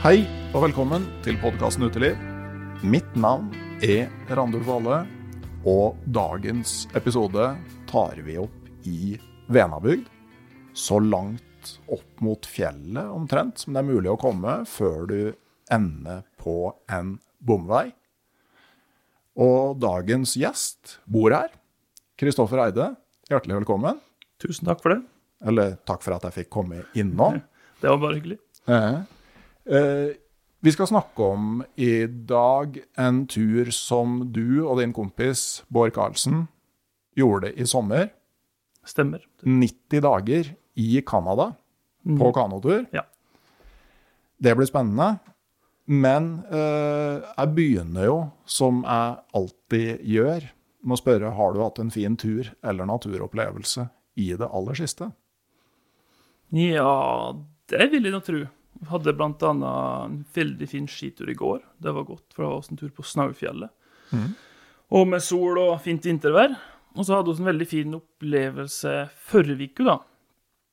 Hei og velkommen til podkasten Uteliv. Mitt navn er Randulf Valle, og dagens episode tar vi opp i Venabygd. Så langt opp mot fjellet omtrent som det er mulig å komme før du ender på en bomvei. Og dagens gjest bor her. Kristoffer Eide, hjertelig velkommen. Tusen takk for det. Eller takk for at jeg fikk komme innom. Det var bare hyggelig. Eh, eh, vi skal snakke om i dag en tur som du og din kompis Bård Karlsen gjorde i sommer. Stemmer. 90 dager i Canada på kanotur. Ja. Det blir spennende. Men eh, jeg begynner jo, som jeg alltid gjør, med å spørre har du hatt en fin tur eller naturopplevelse i det aller siste. Ja, det vil jeg nå tro. Hadde annet en veldig fin skitur i går. Det var godt, for det var også en tur på Snaufjellet. Og med sol og fint vintervær. Og så hadde vi en veldig fin opplevelse forrige uke, da.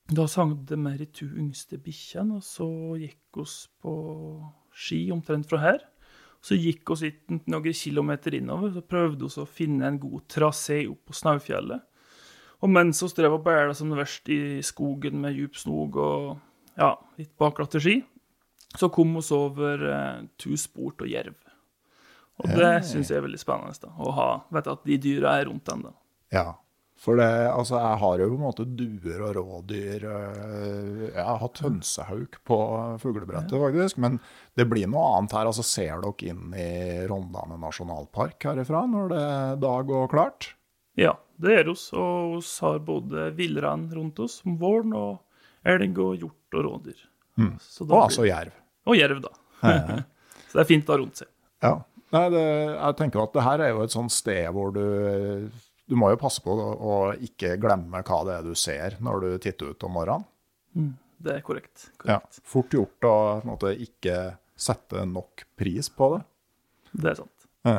Da sang det med de to yngste bikkjene, og så gikk vi på ski omtrent fra her. Så gikk vi ikke noen kilometer innover, så prøvde vi å finne en god trasé opp på Snaufjellet. Og mens vi drev og bæla som det verste i skogen med djup snog og ja, litt baklatte ski, så kom vi over eh, tusport og jerv. Og det syns jeg er veldig spennende, da, å ha, vet at de dyra er rundt da. Ja, for det, altså, jeg har jo på en måte duer og rådyr. øh, Jeg har hatt hønsehauk på fuglebrettet, faktisk. Men det blir noe annet her. altså Ser dere inn i Rondane nasjonalpark herifra når det da går klart? Ja, det gjør oss, og vi har både villrein rundt oss om våren, og elg og hjort og rådyr. Mm. Og blir- altså jerv. Og jerv, da. Så det er fint å ha rundt seg. Ja. Nei, det, jeg tenker at det her er jo et sånt sted hvor du Du må jo passe på å, ikke glemme hva det er du ser når du titter ut om morgenen. Det er korrekt. Ja. Fort gjort å på en måte, ikke sette nok pris på det. Det er sant. Ja.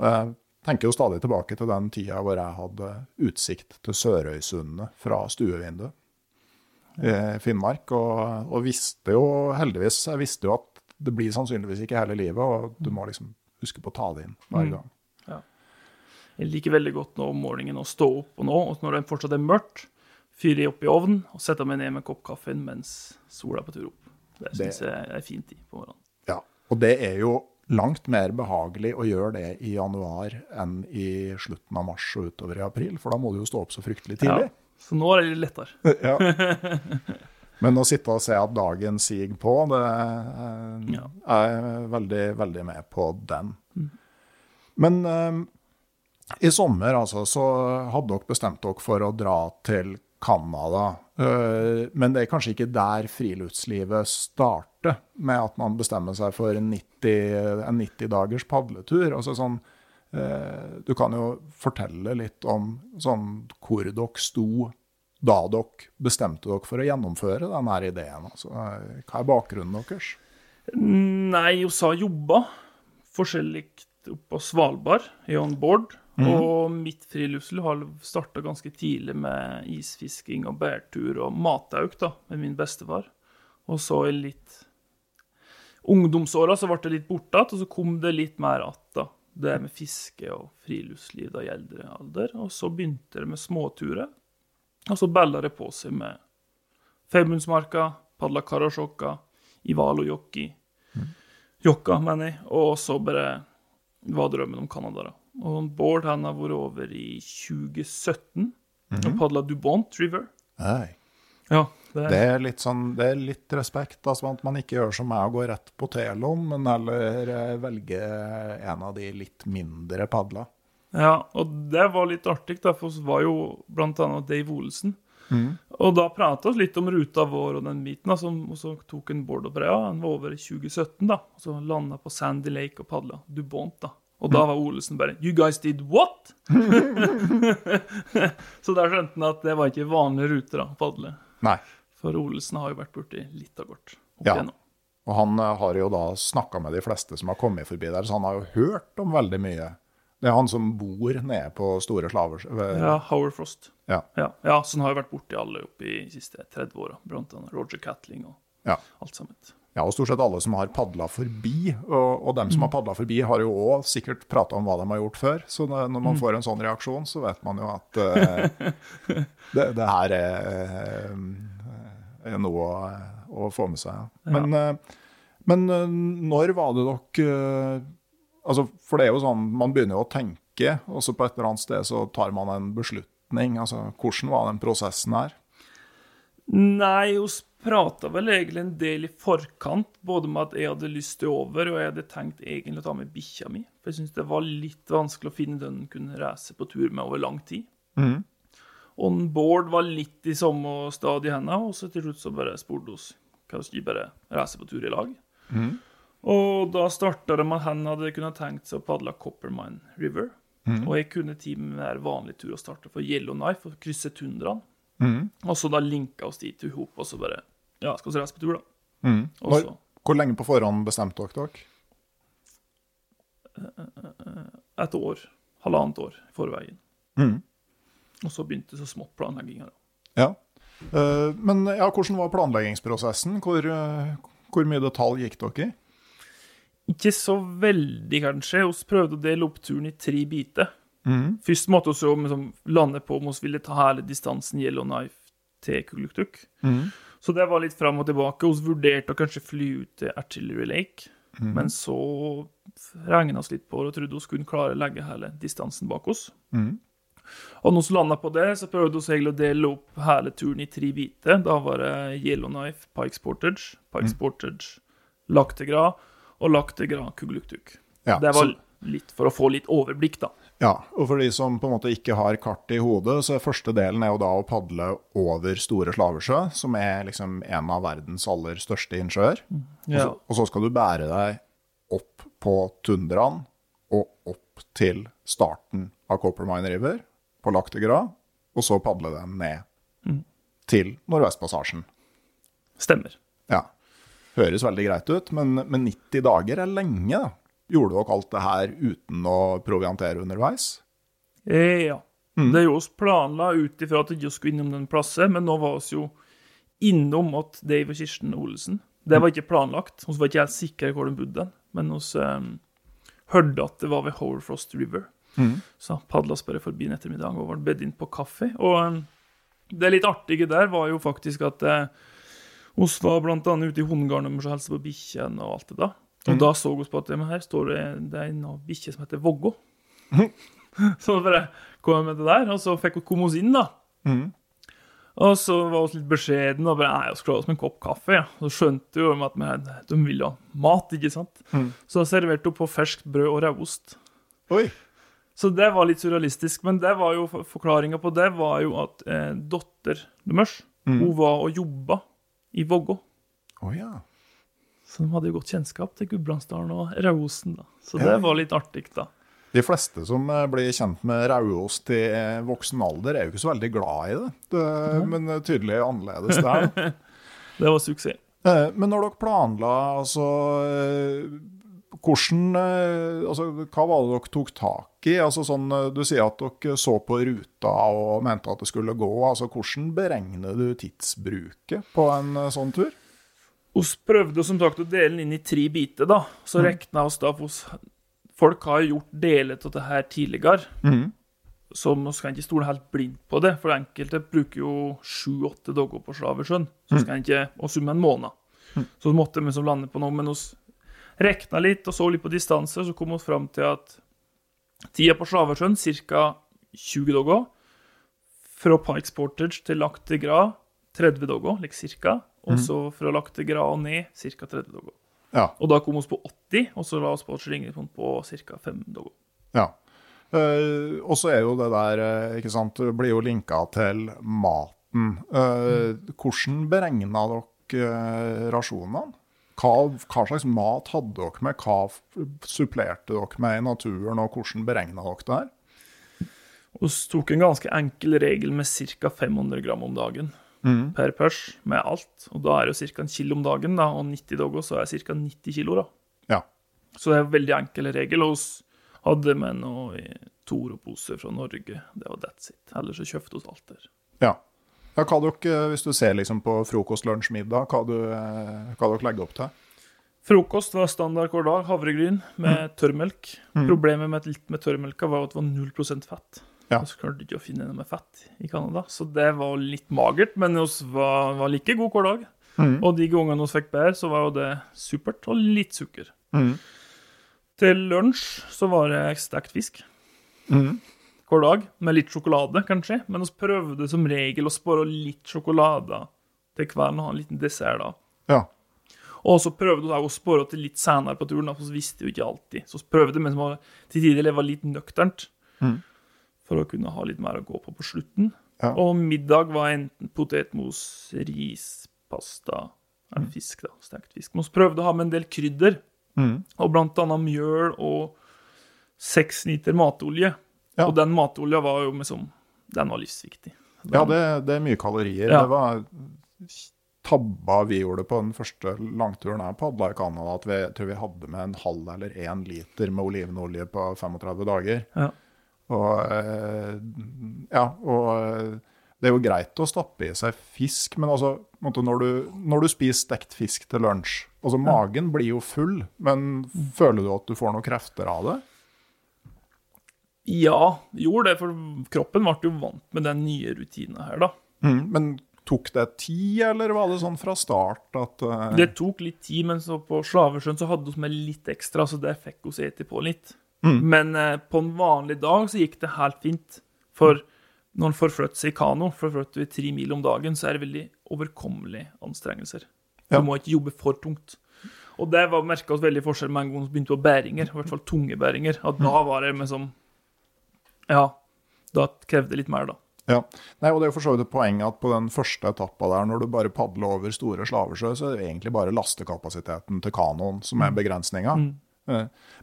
Jeg tenker jo stadig tilbake til den tida hvor jeg hadde utsikt til Sørøysundet fra stuevinduet Finnmark, og, og visste jo heldigvis jeg visste jo at det blir sannsynligvis ikke hele livet, og du må liksom huske på å ta det inn hver gang. Ja. Jeg liker veldig godt nå om morgenen å stå opp og nå, og når det fortsatt er mørkt, fyre opp i ovnen og sette meg ned med en kopp kaffe mens sola er på tur opp. Det syns jeg er fin tid på morgenen. Ja, og det er jo langt mer behagelig å gjøre det i januar enn i slutten av mars og utover i april, for da må du jo stå opp så fryktelig tidlig. Ja, så nå er det litt lettere. Ja. Men å sitte og se at dagen siger på, det er, Ja. jeg er veldig, veldig med på den. Men um, i sommer altså, så hadde dere bestemt dere for å dra til Canada. Eh, men det er kanskje ikke der friluftslivet starter, med at man bestemmer seg for en 90, en 90 dagers padletur. Altså sånn, eh, du kan jo fortelle litt om sånn, hvor dere sto da dere bestemte dere for å gjennomføre denne ideen? Altså, hva er bakgrunnen deres? Nei, vi har jobba forskjellig oppe på Svalbard, i on board. Og mitt friluftsliv har starta ganske tidlig med isfisking og bærtur og matauk da, med min bestefar. Og så i litt ungdomsåra så ble det litt borte igjen, og så kom det litt mer att. da. Det med fiske og friluftsliv da i eldre alder. Og så begynte det med småturer. Og så balla det på seg med Femundsmarka, padla Karasjokka, Ivalo-jokki. Jokka, mener jeg. Og så bare var drømmen om Canada, da. Og Bård han har vært over i 2017 og padla Dubont River. Nei. Ja, det, Det er litt sånn, det er litt respekt, altså at man ikke gjør som meg og går rett på teloen, men heller eh, velger en av de litt mindre padla. Ja, og det var litt artig, da, for vi var jo annet Dave Olsen. Og da prata vi litt om ruta vår og den biten, da, som, og så tok en Bård og Brea. han var over i 2017, da, og så landa på Sandy Lake og padla Dubont, da. Og da var Olesen bare You guys did what?! så der skjønte han at det var ikke vanlige ruter å padle. Nei. For Olesen har jo vært borti litt av hvert. Ja. igjennom. Og han eh, har jo da snakka med de fleste som har kommet forbi der, så han har jo hørt om veldig mye. Det er han som bor nede på Store Slaver... Ja, Howard Frost. Ja. Ja, ja, så han har jo vært borti alle opp i de siste 30 åra. Blant annet Roger Catling og Ja. alt sammen. Ja, og stort sett alle som har padla forbi. Og, og dem som har padla forbi, har jo òg sikkert prata om hva de har gjort før. Så når man man får en sånn reaksjon, så vet man jo at uh, det, det her er, eh, er noe å, å få med seg. ja. Men, uh, men uh, når var det dere altså, For det er jo sånn, man begynner jo å tenke, og så på et eller annet sted så tar man en beslutning. Altså, hvordan var den prosessen her? Nei, vi prata vel egentlig en del i forkant, både med at jeg hadde lyst til over, og jeg hadde tenkt egentlig å ta med bikkja mi. For jeg syntes det var litt vanskelig å finne den hun kunne reise på tur med over lang tid. Og Bård var litt i samme stadie henne, og så til slutt så bare spurte oss hva vi bare reise på tur i lag. Og da starta det med at han hadde kunnet tenkt seg å padle Coppermine River. Og jeg kunne ti med vanlig tur å starte for Yellowknife og krysse tundraen. Og så da linka oss de i hop, og så bare Ja, skal vi reise på tur, da? Og Når, så hvor lenge på forhånd bestemte dere dere? et år, halvannet år i forveien. Mm. Og så begynte så smått planlegginga. da. Ja. Eh, men ja, hvordan var planleggingsprosessen? Hvor, eh, hvor mye detalj gikk dere i? Ikke så veldig, kanskje. Vi prøvde å dele opp turen i tre biter. Først måtte vi liksom lande på om vi ville ta hele distansen Yellowknife til Kugluktuk. Så det var litt fram og tilbake. Vi vurderte å kanskje fly ut til Artillery Lake, men så regna oss litt på det og trodde vi kunne klare å legge hele distansen bak oss. Og når vi landa på det, så prøvde vi egentlig å dele opp hele turen i tre biter. Da var det Yellowknife, Pikes Portage, Pikes Portage, Lac de Gras og lagt til Gras Kugluktuk. Ja, det var så- litt for å få litt overblikk, da. Ja, og for de som på en måte ikke har kartet i hodet, så er første delen er jo da å padle over Store Slavesjø, som er liksom en av verdens aller største innsjøer. Og, Ja. så, og så skal du bære deg opp på tundraen og opp til starten av Coppermine River på Lac de Gras, og så padle den ned til Nordvestpassasjen. Stemmer. Ja. Høres veldig greit ut, men, men 90 dager er lenge, da. Gjorde dere alt det her uten å proviantere underveis? Eh, ja. Det er jo oss planla ut ifra at vi skulle innom den plassen, men nå var vi jo innom at Dave og Kirsten Olsen Det var ikke planlagt. Vi var ikke helt sikre hvor de bodde, men vi eh, hørte at det var ved Hoverfrost River. Så padla oss bare forbi en ettermiddag og ble bedt inn på kaffe. Og eh, det litt artige der var jo faktisk at eh, oss var annet ute i hundegarden og hilste på bikkjene og alt det da. Og da så vi på at ja, her står det, det er en bikkje som heter Vågå. Så bare kom jeg med det der, og så fikk vi komme oss inn, da. Og så var vi litt beskjedne og bare vi skulle ha oss med en kopp kaffe. Ja. Så skjønte jo at vi, de ville ha mat, ikke sant. Så jeg serverte opp på ferskt brød og rødost. Oi! Så det var litt surrealistisk. Men det var jo forklaringa på det var jo at eh, datter deres hun var og jobba i Vågå. Oh, ja. Så de hadde jo godt kjennskap til Gudbrandsdalen og Rauosen, da. Så det Ja. var litt artig, da. De fleste som eh, blir kjent med rauost i eh, voksen alder, er jo ikke så veldig glad i det. det Men eh, tydelig annerledes der. Det var suksess. Men når dere planla, altså Hvordan Altså, hva var det dere tok tak i? Altså sånn, eh, Du sier at dere så på ruta og mente at det skulle gå. altså Hvordan beregner du tidsbruket på en eh, sånn tur? Vi prøvde som sagt å dele den inn i tre biter, da. Så rekna oss da for Folk har gjort deler av det her tidligere, Mm. så vi skal ikke stole helt blindt på det. For enkelte bruker jo sju-åtte dager på Slaversjøen. så skal mm. ikke Og summe en måned. Så måtte vi som lande på noe. Men vi rekna litt og så litt på distanse, så kom vi fram til at tida på Slaversjøen, ca. 20 dager. Fra Pikes Portage til Lac de Gras 30 dager, like cirka. Og så fra Lac de Gras og ned ca. 30 dager. Ja. Og da kom vi på 80, og så la oss på Ringefonn på ca. 5 dager. ja. Uh, og så er jo det der, eh, ikke sant, det blir jo linka til maten. Eh, hvordan beregna dere uh, rasjonene? Hva, hva slags mat hadde dere med? Hva supplerte dere med i naturen, og hvordan beregna dere det her? Vi tok en ganske enkel regel med ca. 500 gram om dagen per pers, med alt. Og da er det ca. en kilo om dagen, da, og 90 dager så er det ca. 90 kilo. da. Ja. Så det er en veldig enkel regel. Og vi hadde med noe i Toro-pose fra Norge. Det var that's it. Ellers så kjøpte vi alt der. Ja. Ja hva dere, hvis du ser liksom på frokost, lunsj, middag, hva, du, eh, hva dere legger opp til? Frokost var standard hver dag. Havregryn med tørrmelk. Problemet med, litt med tørrmelka var at det var 0 fett. Ja. Og så klarte du ikke å finne noe med fett i Canada. Så det var litt magert, men vi var, var like gode hver dag. Og de gangene vi fikk bær, så var jo det supert. Og litt sukker. Mm. Til lunsj så var det stekt fisk. Hver dag. Med litt sjokolade, kanskje. Men vi prøvde som regel å spare litt sjokolade til hver en liten dessert da. Ja. Og så prøvde vi å spare til litt senere på turen, for vi visste jo ikke alltid. Så vi prøvde, men vi til tider leve litt nøkternt. For å kunne ha litt mer å gå på på slutten. Ja. Og middag var enten potetmos, ris, pasta eller fisk, da. Stekt fisk. Men vi prøvde å ha med en del krydder. Og blant annet mjøl og seks liter matolje. Ja. Og den matolja var jo liksom Den var livsviktig. Ja, det, det er mye kalorier. Ja. Det var tabba vi gjorde på den første langturen jeg padla i Canada, at vi, tror vi hadde med en halv eller én liter med olivenolje på 35 dager. Ja. Og eh, ja, og eh, det er jo greit å stappe i seg fisk, men altså, når, du, når du spiser stekt fisk til lunsj altså Magen blir jo full, men føler du at du får noen krefter av det? Ja, gjorde det, for kroppen ble jo vant med den nye rutinen her, da. Mm, men tok det tid, eller var det sånn fra start at uh... Det tok litt tid, men så på Slavesjøen så hadde vi med litt ekstra, så det fikk vi ete på litt. Men uh, på en vanlig dag så gikk det helt fint. For når en forflytter seg i kano, forflytter vi tre mil om dagen, så er det veldig overkommelige anstrengelser. Du Ja. må ikke jobbe for tungt. Og det var merka oss veldig forskjell med en gang vi begynte på bæringer, i hvert fall tunge bæringer. At da var det liksom Ja, da krevde det litt mer, da. Ja. Nei, og Det er jo for så vidt et poeng at på den første etappa der, når du bare padler over store slavesjø, så er det egentlig bare lastekapasiteten til kanoen som er begrensninga. Mm.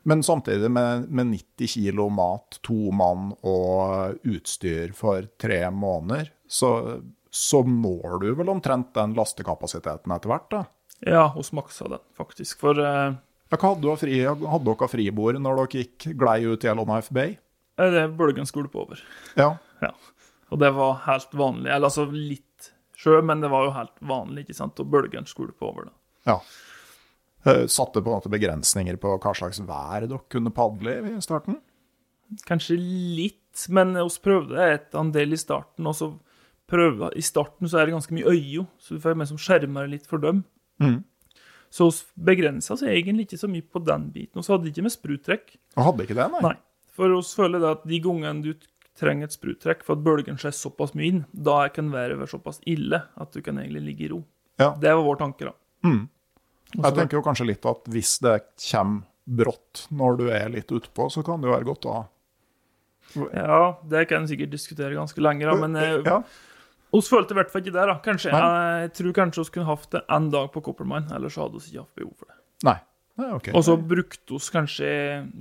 Men samtidig, med, med 90 kilo mat, to mann og utstyr for tre måneder, så, så når du vel omtrent den lastekapasiteten etter hvert, da? Ja, hos maksa den, faktisk. For uh... Hva hadde dere av fribord når dere gikk glei ut i Yellowknife Bay? Eh, det bølgen skole på over. Ja. Ja. Og det var helt vanlig. Eller altså litt sjø, men det var jo helt vanlig, ikke sant? Og bølgen skole på over, da. ja. Eh, Satte på en måte begrensninger på hva slags vær dere kunne padle i i starten? Kanskje litt, men vi prøvde et en del i starten, og så prøvde I starten så er det ganske mye øye, så du får med som skjermer litt for dem. Mm. Så vi begrensa oss egentlig ikke så mye på den biten. Og så hadde ikke med spruttrekk. Og hadde ikke det, nei? Nei. For oss føler det at de gangene du trenger et spruttrekk for at bølgen skjer såpass mye inn, da kan været være såpass ille at du kan egentlig ligge i ro. Ja. Det var vår tanke, da. Mm. Jeg tenker jo kanskje litt at hvis det kommer brått når du er litt utpå, så kan det jo være godt å ha Ja, det kan en sikkert diskutere ganske lenge, da, men eh, ja. oss følte i hvert fall ikke det, da. Kanskje. Nei. Jeg tror kanskje vi kunne hatt det en dag på Coppermine, ellers hadde vi ikke hatt behov for det. Nei. Nei, ok. Og så brukte vi kanskje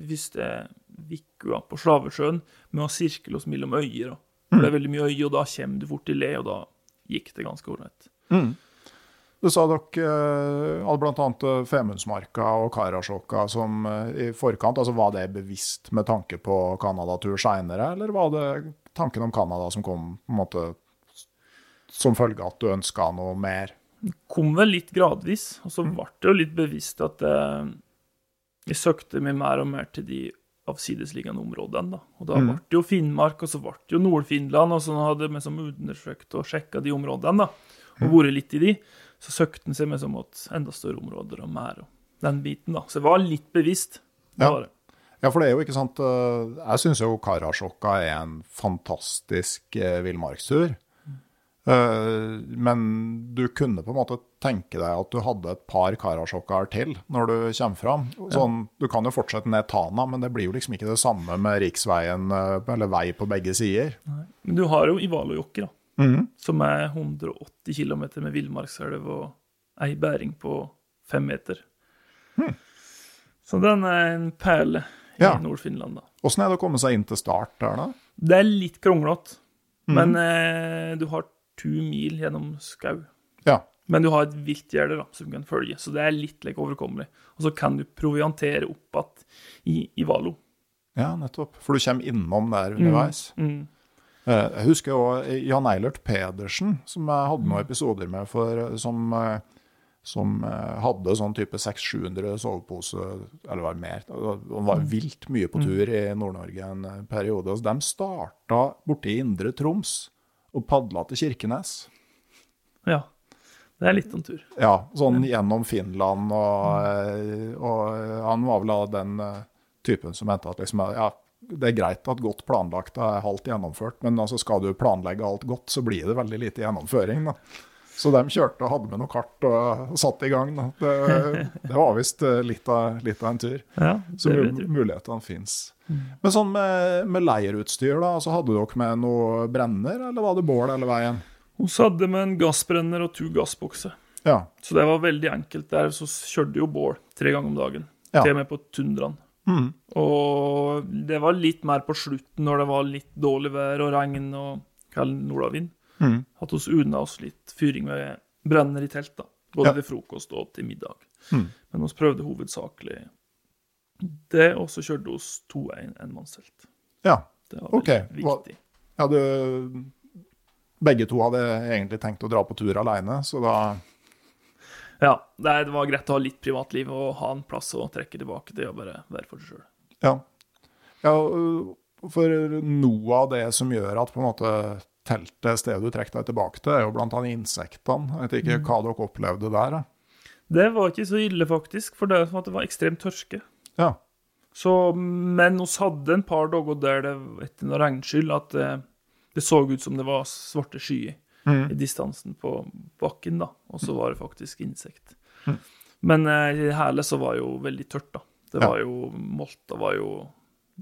hvis det vikua på Slavesjøen med å sirkle oss mellom øyer. For det er veldig mye øy, og da kommer du fort i le, og da gikk det ganske ålreit. Mm. Du sa dere eh, hadde bl.a. Femundsmarka og Karasjokka som eh, i forkant. altså Var det bevisst med tanke på Canada-tur seinere, eller var det tanken om Canada som kom på en måte som følge av at du ønska noe mer? Det Kom vel litt gradvis, og så ble det jo litt bevisst at eh, jeg søkte meg mer og mer til de avsidesliggende områdene. da. Og da Mm. ble det jo Finnmark, og så ble det jo Nord-Finland, og så hadde vi liksom undersøkt og sjekka de områdene, da, og vært litt i de, så søkte han seg med som enda større områder og mer, og den biten, da. Så jeg var litt bevisst. Ja. Ja, for det er jo ikke sant eh, Jeg syns jo Karasjokka er en fantastisk eh, villmarkstur. Eh, men du kunne på en måte tenke deg at du hadde et par karasjokker til når du kommer fram. Sånn, Du kan jo fortsette ned Tana, men det blir jo liksom ikke det samme med riksveien eh, eller vei på begge sider. Nei. Men du har jo Ivalojoki, da, Mhm. som er 180 km med villmarkselv og ei bæring på fem meter. Så den er en perle i Ja. Nord-Finland, da. Åssen er det å komme seg inn til start der, da? Det er litt kronglete, men eh, du har to mil gjennom skau. Ja. Men du har et vilt gjerde som kan følge, så det er litt like, overkommelig. Og så kan du proviantere opp igjen i, i Valo. ja, nettopp. For du kommer innom der underveis. Mm. Mm. Jeg husker jo Jan Eilert Pedersen, som jeg hadde noen episoder med, for, som, eh, som eh, hadde sånn type 600-700 sovepose, eller var mer. Han var vilt mye på tur i Nord-Norge en eh, periode. Så de starta borte i Indre Troms og padla til Kirkenes. Ja. Det er litt en tur. Ja, sånn gjennom Finland, og, eh, og han var vel av den eh, typen som mente at liksom, ja, det er greit at godt planlagt er halvt gjennomført, men altså skal du planlegge alt godt, så blir det veldig lite gjennomføring. Da. Så de kjørte og hadde med noe kart og, og satte i gang. Det, det var visst eh, litt litt av en tur. Ja, Så mulighetene fins. Men sånn med, med leirutstyr, da, altså hadde dere med noe brenner, eller var det bål hele veien? Hun hadde med en gassbrenner og to gassbokser. Ja. Så det var veldig enkelt. Der så kjørte jo bål tre ganger om dagen. Ja. Til og med på tundraen. Mm. Og det var litt mer på slutten, når det var litt dårlig vær og regn og kald nordavind. Mhm. Hatt oss unna oss litt fyring med brenner i telt, da. Både Ja. til frokost og til middag. Mm. Men vi prøvde hovedsakelig det, og så kjørte vi to en, enmannstelt. ja. Det var Ok, viktig. Ja, du, begge to hadde egentlig tenkt å dra på tur alene, så da Ja, det, var greit å ha litt privatliv og ha en plass å trekke tilbake til og bare være for seg sjøl. Ja. ja for noe av det som gjør at på en måte teltet stedet du trekker deg tilbake til, er jo blant annet insektene. Jeg vet ikke hva dere opplevde der. Da. Det var ikke så ille, faktisk, for det, var det var ekstremt tørke. Ja. Så, men vi hadde en par dager der det etter noe regnskyll at det, det så ut som det var svarte skyer Mm. i distansen på bakken, da. Og så var det faktisk insekt. Men eh, i hele så var det jo veldig tørt, da. Det Ja. var jo Molta var jo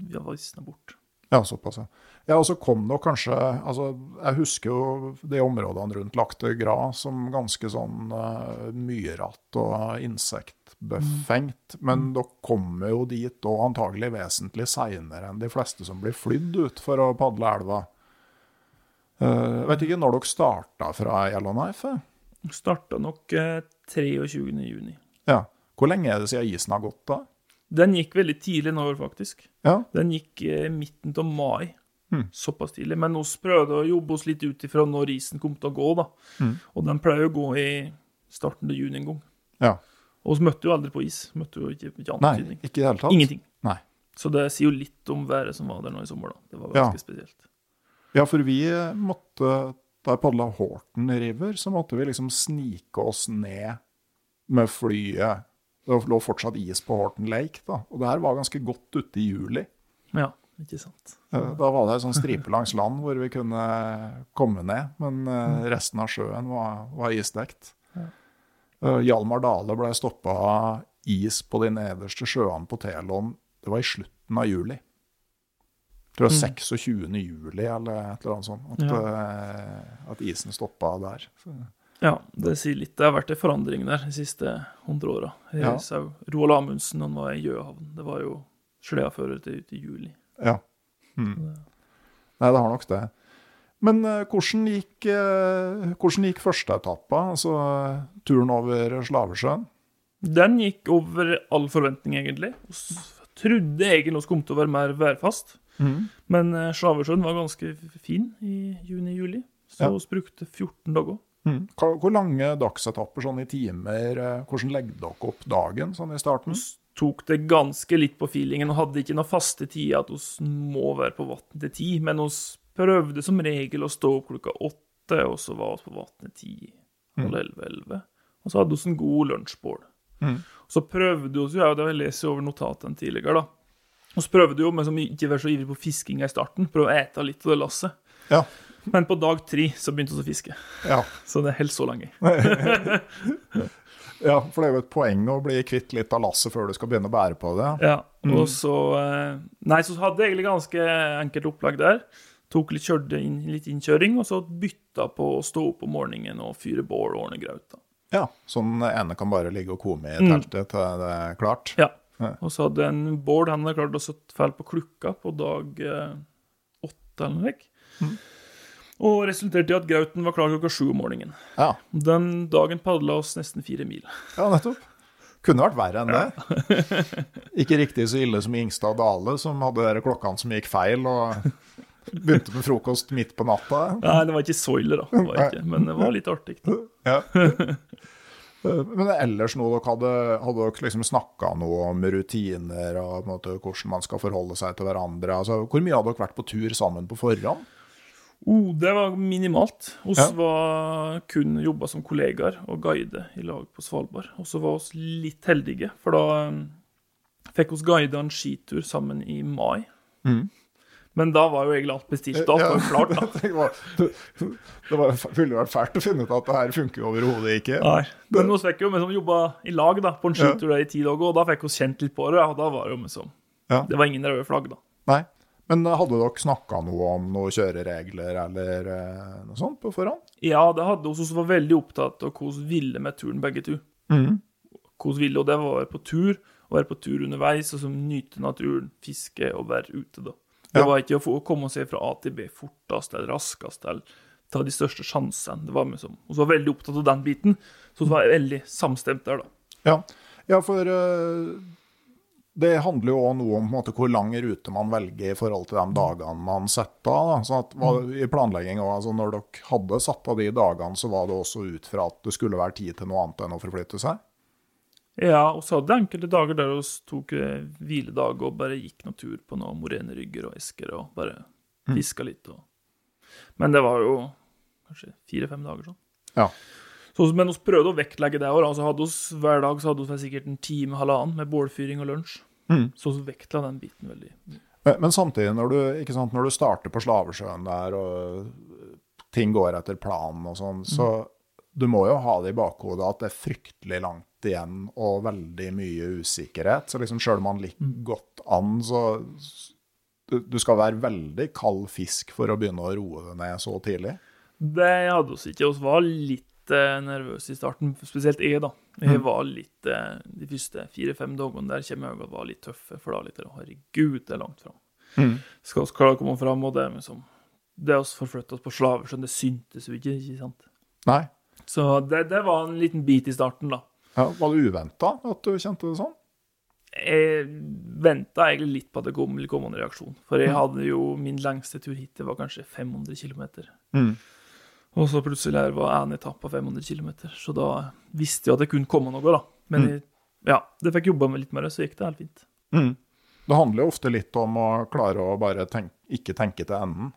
Ja, visna bort. Ja, såpass, ja. Ja, og så kom det kanskje altså, Jeg husker jo de områdene rundt Lacte Gra som ganske sånn uh, myrete og insektbefengt. Men dere kommer jo dit og antagelig vesentlig seinere enn de fleste som blir flydd ut for å padle elva. Uh, vet ikke når dere starta fra Yellowknife? Starta nok uh, 23. juni. Ja. Hvor lenge er det siden isen har gått, da? Den gikk veldig tidlig nå, faktisk. Ja. Den gikk uh, midten av mai. Mm. Såpass tidlig. Men vi prøvde å jobbe oss litt ut ifra når isen kom til å gå, da. Mm. Og den pleier å gå i starten av juni en gang. ja. Og vi møtte jo aldri på is. Møtte jo ikke, ikke Nei, tydning. ikke i det hele tatt? Ingenting. Nei. Så det sier jo litt om været som var der nå i sommer, da. Det var Ja. spesielt. Ja, for vi måtte Da jeg padla Horten River, så måtte vi liksom snike oss ned med flyet. Det lå fortsatt is på Horten Lake, da. Og det her var ganske godt ute i juli. Ja, ikke sant. Eh, Da var det en sånn stripe langs land hvor vi kunne komme ned, men eh, resten av sjøen var, var isdekt. Eh, Hjalmar Dale ble stoppa av is på de nederste sjøene på Telon. Det var i slutten av juli. Jeg tror det var 26. juli eller et eller annet sånt. At, ja. at isen stoppa der. Så, Ja, det sier litt. Det har vært en forandring der de siste hundre åra. Ja. Roald Amundsen han var i Gjøhavn. Det var jo sleafører til i juli. Ja. Hmm. Nei, det har nok det. Men uh, hvordan gikk, uh, hvordan gikk første etappa, altså uh, turen over Slavesjøen? Den gikk over all forventning, egentlig. Vi trodde egentlig vi kom til å være mer værfast. Men eh, Slavesjøen var ganske fin i juni-juli, så Ja. vi brukte 14 dager. Mm. Hvor lange dagsetapper sånn i timer? Hvordan legger dere opp dagen sånn i starten? Vi tok det ganske litt på feelingen og hadde ikke noen faste tider at vi må være på vann til ti, men vi prøvde som regel å stå opp klokka åtte, og så var vi på vannet ti, halv elleve, elleve. Og så hadde vi en god lunsjbål. Mm. Så prøvde vi, ja, det har jeg lest over notatene tidligere, da. Så prøvde vi jo, men som ikke var så ivrig på fiskinga i starten, prøve å ete litt av det lasset. Ja. Men på dag tre så begynte vi å fiske, Ja. så det holdt så lenge. ja, for det er jo et poeng å bli kvitt litt av lasset før du skal begynne å bære på det. Ja, og så eh, Nei, så hadde jeg egentlig ganske enkelt opplag der. Tok litt, inn, litt innkjøring, og så bytta på å stå opp om morgenen og fyre bål og ordne graut. da. Ja, Så den ene kan bare ligge og komme i Mm. teltet til det er klart? Ja. Og så hadde en Bård han hadde klart å sette fell på klukka på dag eh, åtte eller noe slikt. Mm. Og resulterte i at grauten var klar klokka sju om morgenen. Ja, Den dagen padla oss nesten fire mil. ja nettopp. Kunne vært verre enn det. Ikke riktig så ille som Ingstad Dale, som hadde de klokkene som gikk feil, og begynte med frokost midt på natta. Nei, det var ikke så ille, da. Det ikke, men det var litt artig. Ja. Men ellers noe dere hadde, hadde dere liksom snakka noe om rutiner og måte, hvordan man skal forholde seg til hverandre? Altså, hvor mye hadde dere vært på tur sammen på forhånd? Oh, det var minimalt. Vi Ja. var kun jobba som kollegaer og guide i lag på Svalbard. Og så var vi litt heldige, for da um, fikk vi guida en skitur sammen i mai. Mm. Men da var jo egentlig alt bestilt. Da jo klart, da. det var, det var, ville vært fælt å finne ut at det her funker overhodet ikke. Nei. Men vi fikk jo liksom jobba i lag da, på en skitur ja. i ti dager, og da fikk vi kjent litt på det. Og da var det jo liksom Ja. Det var ingen røde flagg, da. Nei. Men hadde dere snakka noe om noen kjøreregler eller eh, noe sånt på forhånd? Ja, det hadde vi Vi var veldig opptatt av hvordan vi ville med turen, begge to. Mm. Hvordan ville, og det var å være på tur, å være på tur underveis, og så nyte naturen, fiske og være ute, da. Det Ja. var ikke å få å komme seg fra A til B fortest eller raskest, eller ta de største sjansene. Det var liksom, og var veldig opptatt av den biten, så vi var veldig samstemt der, da. Ja, ja for eh, det handler jo òg noe om måte, hvor lang rute man velger i forhold til de dagene man setter av. Sånn at I planlegging òg, altså Når dere hadde satt av de dagene, så var det også ut fra at det skulle være tid til noe annet enn å forflytte seg? Ja, og så hadde jeg enkelte dager der vi tok eh, hviledag og bare gikk noen tur på noen morenerygger og esker og bare fiska litt. Og... Men det var jo kanskje fire-fem dager sånn. Ja. Så, men vi prøvde å vektlegge det òg. Altså hadde oss, hver dag så hadde vi sikkert en time, halvannen med bålfyring og lunsj. Mm. Så vi vektla den biten veldig. Men, men samtidig, når du, ikke sant, når du starter på Slavesjøen der, og ting går etter planen og sånn, så du må jo ha det i bakhodet at det er fryktelig langt igjen og veldig mye usikkerhet. Så liksom sjøl om man ligger godt an, så du, du skal være veldig kald fisk for å begynne å roe det ned så tidlig. Det hadde vi ikke. Vi var litt eh, nervøs i starten, spesielt jeg, da. Jeg var litt eh, De første fire-fem dagene der kommer jeg og var litt tøffe, for da litt Herregud, det er langt fram. Skal vi klare å komme fram, og det er liksom Det å forflytta oss på Slavesjøen, det syntes jo ikke, ikke sant? Nei. Så det, det var en liten bit i starten, da. Ja, var det uventa at du kjente det sånn? Jeg venta egentlig litt på at det kom, ville komme en reaksjon. For jeg hadde jo min lengste tur hit, det var kanskje 500 km. Mm. Og så plutselig her var en etappe på 500 km, så da visste jeg at det kunne komme noe, da. Men jeg, ja, det fikk jobba med litt mer, så gikk det helt fint. Mm. Det handler jo ofte litt om å klare å bare tenk, ikke tenke til enden.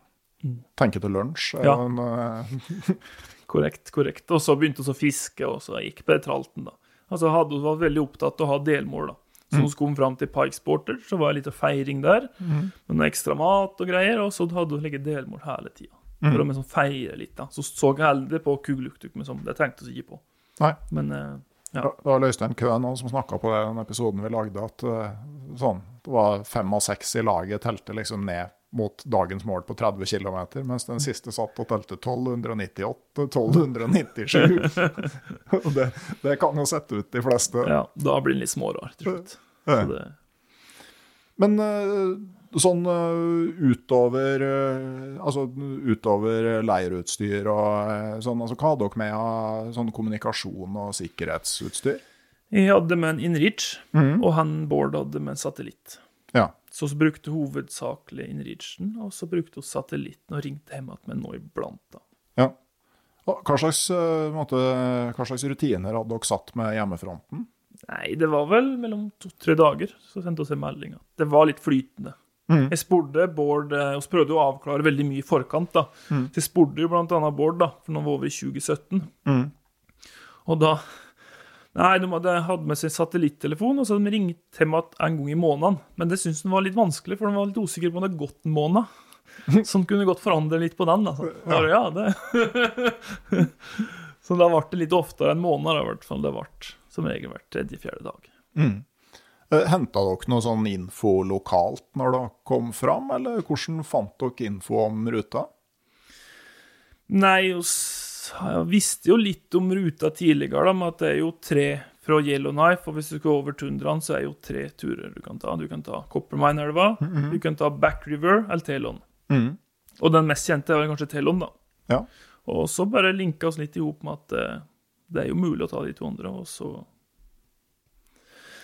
Tenke til lunsj. Ja. En, eh, Korrekt, korrekt. Og så begynte vi å fiske, og så gikk det tralten, da. Altså, hadde, var veldig opptatt av å ha delmål, da. Så når vi kom fram til Pikes Porter, så var det litt feiring der, med noe ekstra mat og greier, og så hadde vi ligget delmål hele tida. For å liksom feire litt, da. Så så jeg heller på Kugeluktuk, men sånn, det trengte vi ikke på. nei. Men uh, ja. Det var Øystein Køhn også som snakka på det, den episoden vi lagde, at uh, sånn, det var fem av seks i laget telte liksom ned mot dagens mål på 30 km, mens den siste satt og telte 1298, 1297. Det, det kan jo sette ut de fleste. ja, da blir den litt smårar til slutt. Ja. Men eh, sånn eh, utover eh, Altså utover leirutstyr og eh, sånn, altså hva hadde dere med av sånn kommunikasjon og sikkerhetsutstyr? Jeg hadde med en Inreach, Mhm. og han Bård hadde med en satellitt. Ja. Så vi brukte hovedsakelig Inreachen, og så brukte hun satellitten og ringte hjem igjen noe iblant. da. ja. Hva slags, måte, hva slags rutiner hadde dere satt med hjemmefronten? Nei, det var vel mellom to-tre dager, så sendte vi en melding. Det var litt flytende. Mhm. Jeg spurte Bård eh, Vi prøvde å avklare veldig mye i forkant. da. Mm. Så jeg spurte jo annet Bård, da, for nå var vi i 2017. Mm. Og da Nei, de hadde hatt med seg satellittelefon, og så hadde de ringt hjem en gang i måneden. Men det syntes de var litt vanskelig, for de var litt usikre på om det hadde gått en måned. Så de kunne godt forandre litt på den. da. Så, ja. ja, det. så da ble det litt oftere enn måned, da, i hvert fall. Det ble som regel hver tredje-fjerde dag. Mm. Henta dere noe sånn info lokalt når dere kom fram, eller hvordan fant dere info om ruta? Nei, jeg visste jo litt om ruta tidligere, da, med at det er jo tre fra Yellowknife, og hvis du skal over tundraen, så er det jo tre turer du kan ta. Du kan ta Coppermine-elva, du kan ta Back River eller Telon. Mm. Og den mest kjente er kanskje Telon, da. Ja. Og så bare linka oss litt i hop med at eh, det er jo mulig å ta de to andre, og så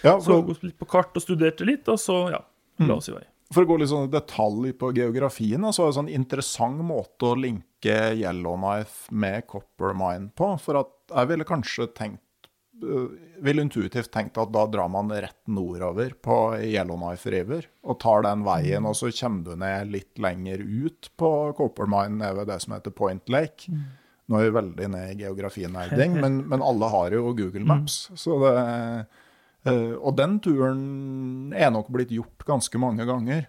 ja så for, gikk litt på kart og studerte litt, og så, ja, la oss i vei. for å gå litt sånn i detalj på geografien, så er det en sånn interessant måte å linke Yellowknife med Coppermine på. For jeg ville kanskje tenkt øh, ville intuitivt tenkt at da drar man rett nordover på Yellowknife River og tar den veien, og så kommer du ned litt lenger ut på Coppermine, nede ved det som heter Point Lake. Nå er vi veldig ned i geografinerding, men, men alle har jo Google Maps. Så det, og den turen er nok blitt gjort ganske mange ganger.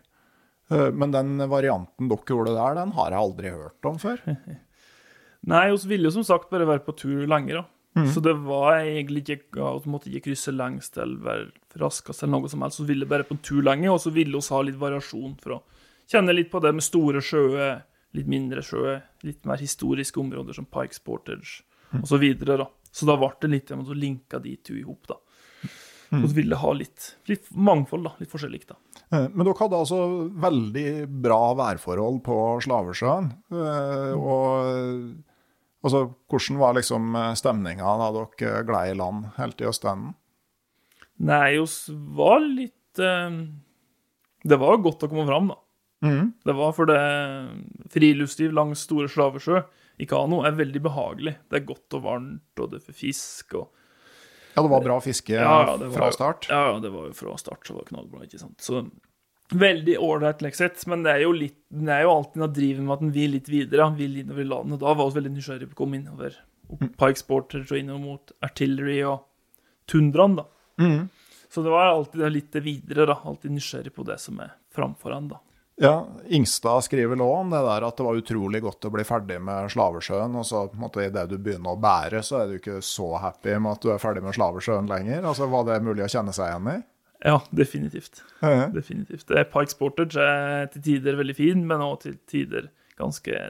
Eh, men den varianten dere gjorde der, den har jeg aldri hørt om før. Nei, vi ville jo som sagt bare være på tur lenger, da. Så det var egentlig ikke at Vi måtte ikke krysse lengst eller være raskest eller noe som helst. Vi ville bare på en tur lenger, og så ville vi ha litt variasjon for å kjenne litt på det med store sjøer, litt mindre sjøer, litt mer historiske områder som Pikes Portage og så videre, da. Så da ble det litt om å linke de to i hop, da. Så vi ville ha litt, litt mangfold, da. Litt forskjellig, da. Eh, Men dere hadde altså veldig bra værforhold på Slavesjøen. eh, Og altså, hvordan var liksom stemninga da dere gled i land helt i Østenden? Nei, vi var litt eh, Det var godt å komme fram, da. Det var for det friluftsliv langs Store Slavesjø i kano er veldig behagelig. Det er godt og varmt, og det er for fisk og Ja, det var bra fiske Ja, var fra start? Ja, det var jo fra start så var det knallbra, ikke sant. Så veldig ålreit leksett, men det er jo litt Det er jo alltid noe driver med at en vil litt videre, han vil innover landet. Da var vi veldig nysgjerrige på å komme innover. Pike Portage og innover mot Artillery og Tundraen, da. Mm. Så det var alltid litt videre, da. Alltid nysgjerrig på det som er framfor han, da. Ja, Ingstad skriver nå om det der at det var utrolig godt å bli ferdig med Slavesjøen, og så på en måte idet du begynner å bære, så er du ikke så happy med at du er ferdig med Slavesjøen lenger. Altså, Var det mulig å kjenne seg igjen i? Ja, definitivt. Ja. Definitivt. Det er Pikes Portage er til tider veldig fin, men også til tider ganske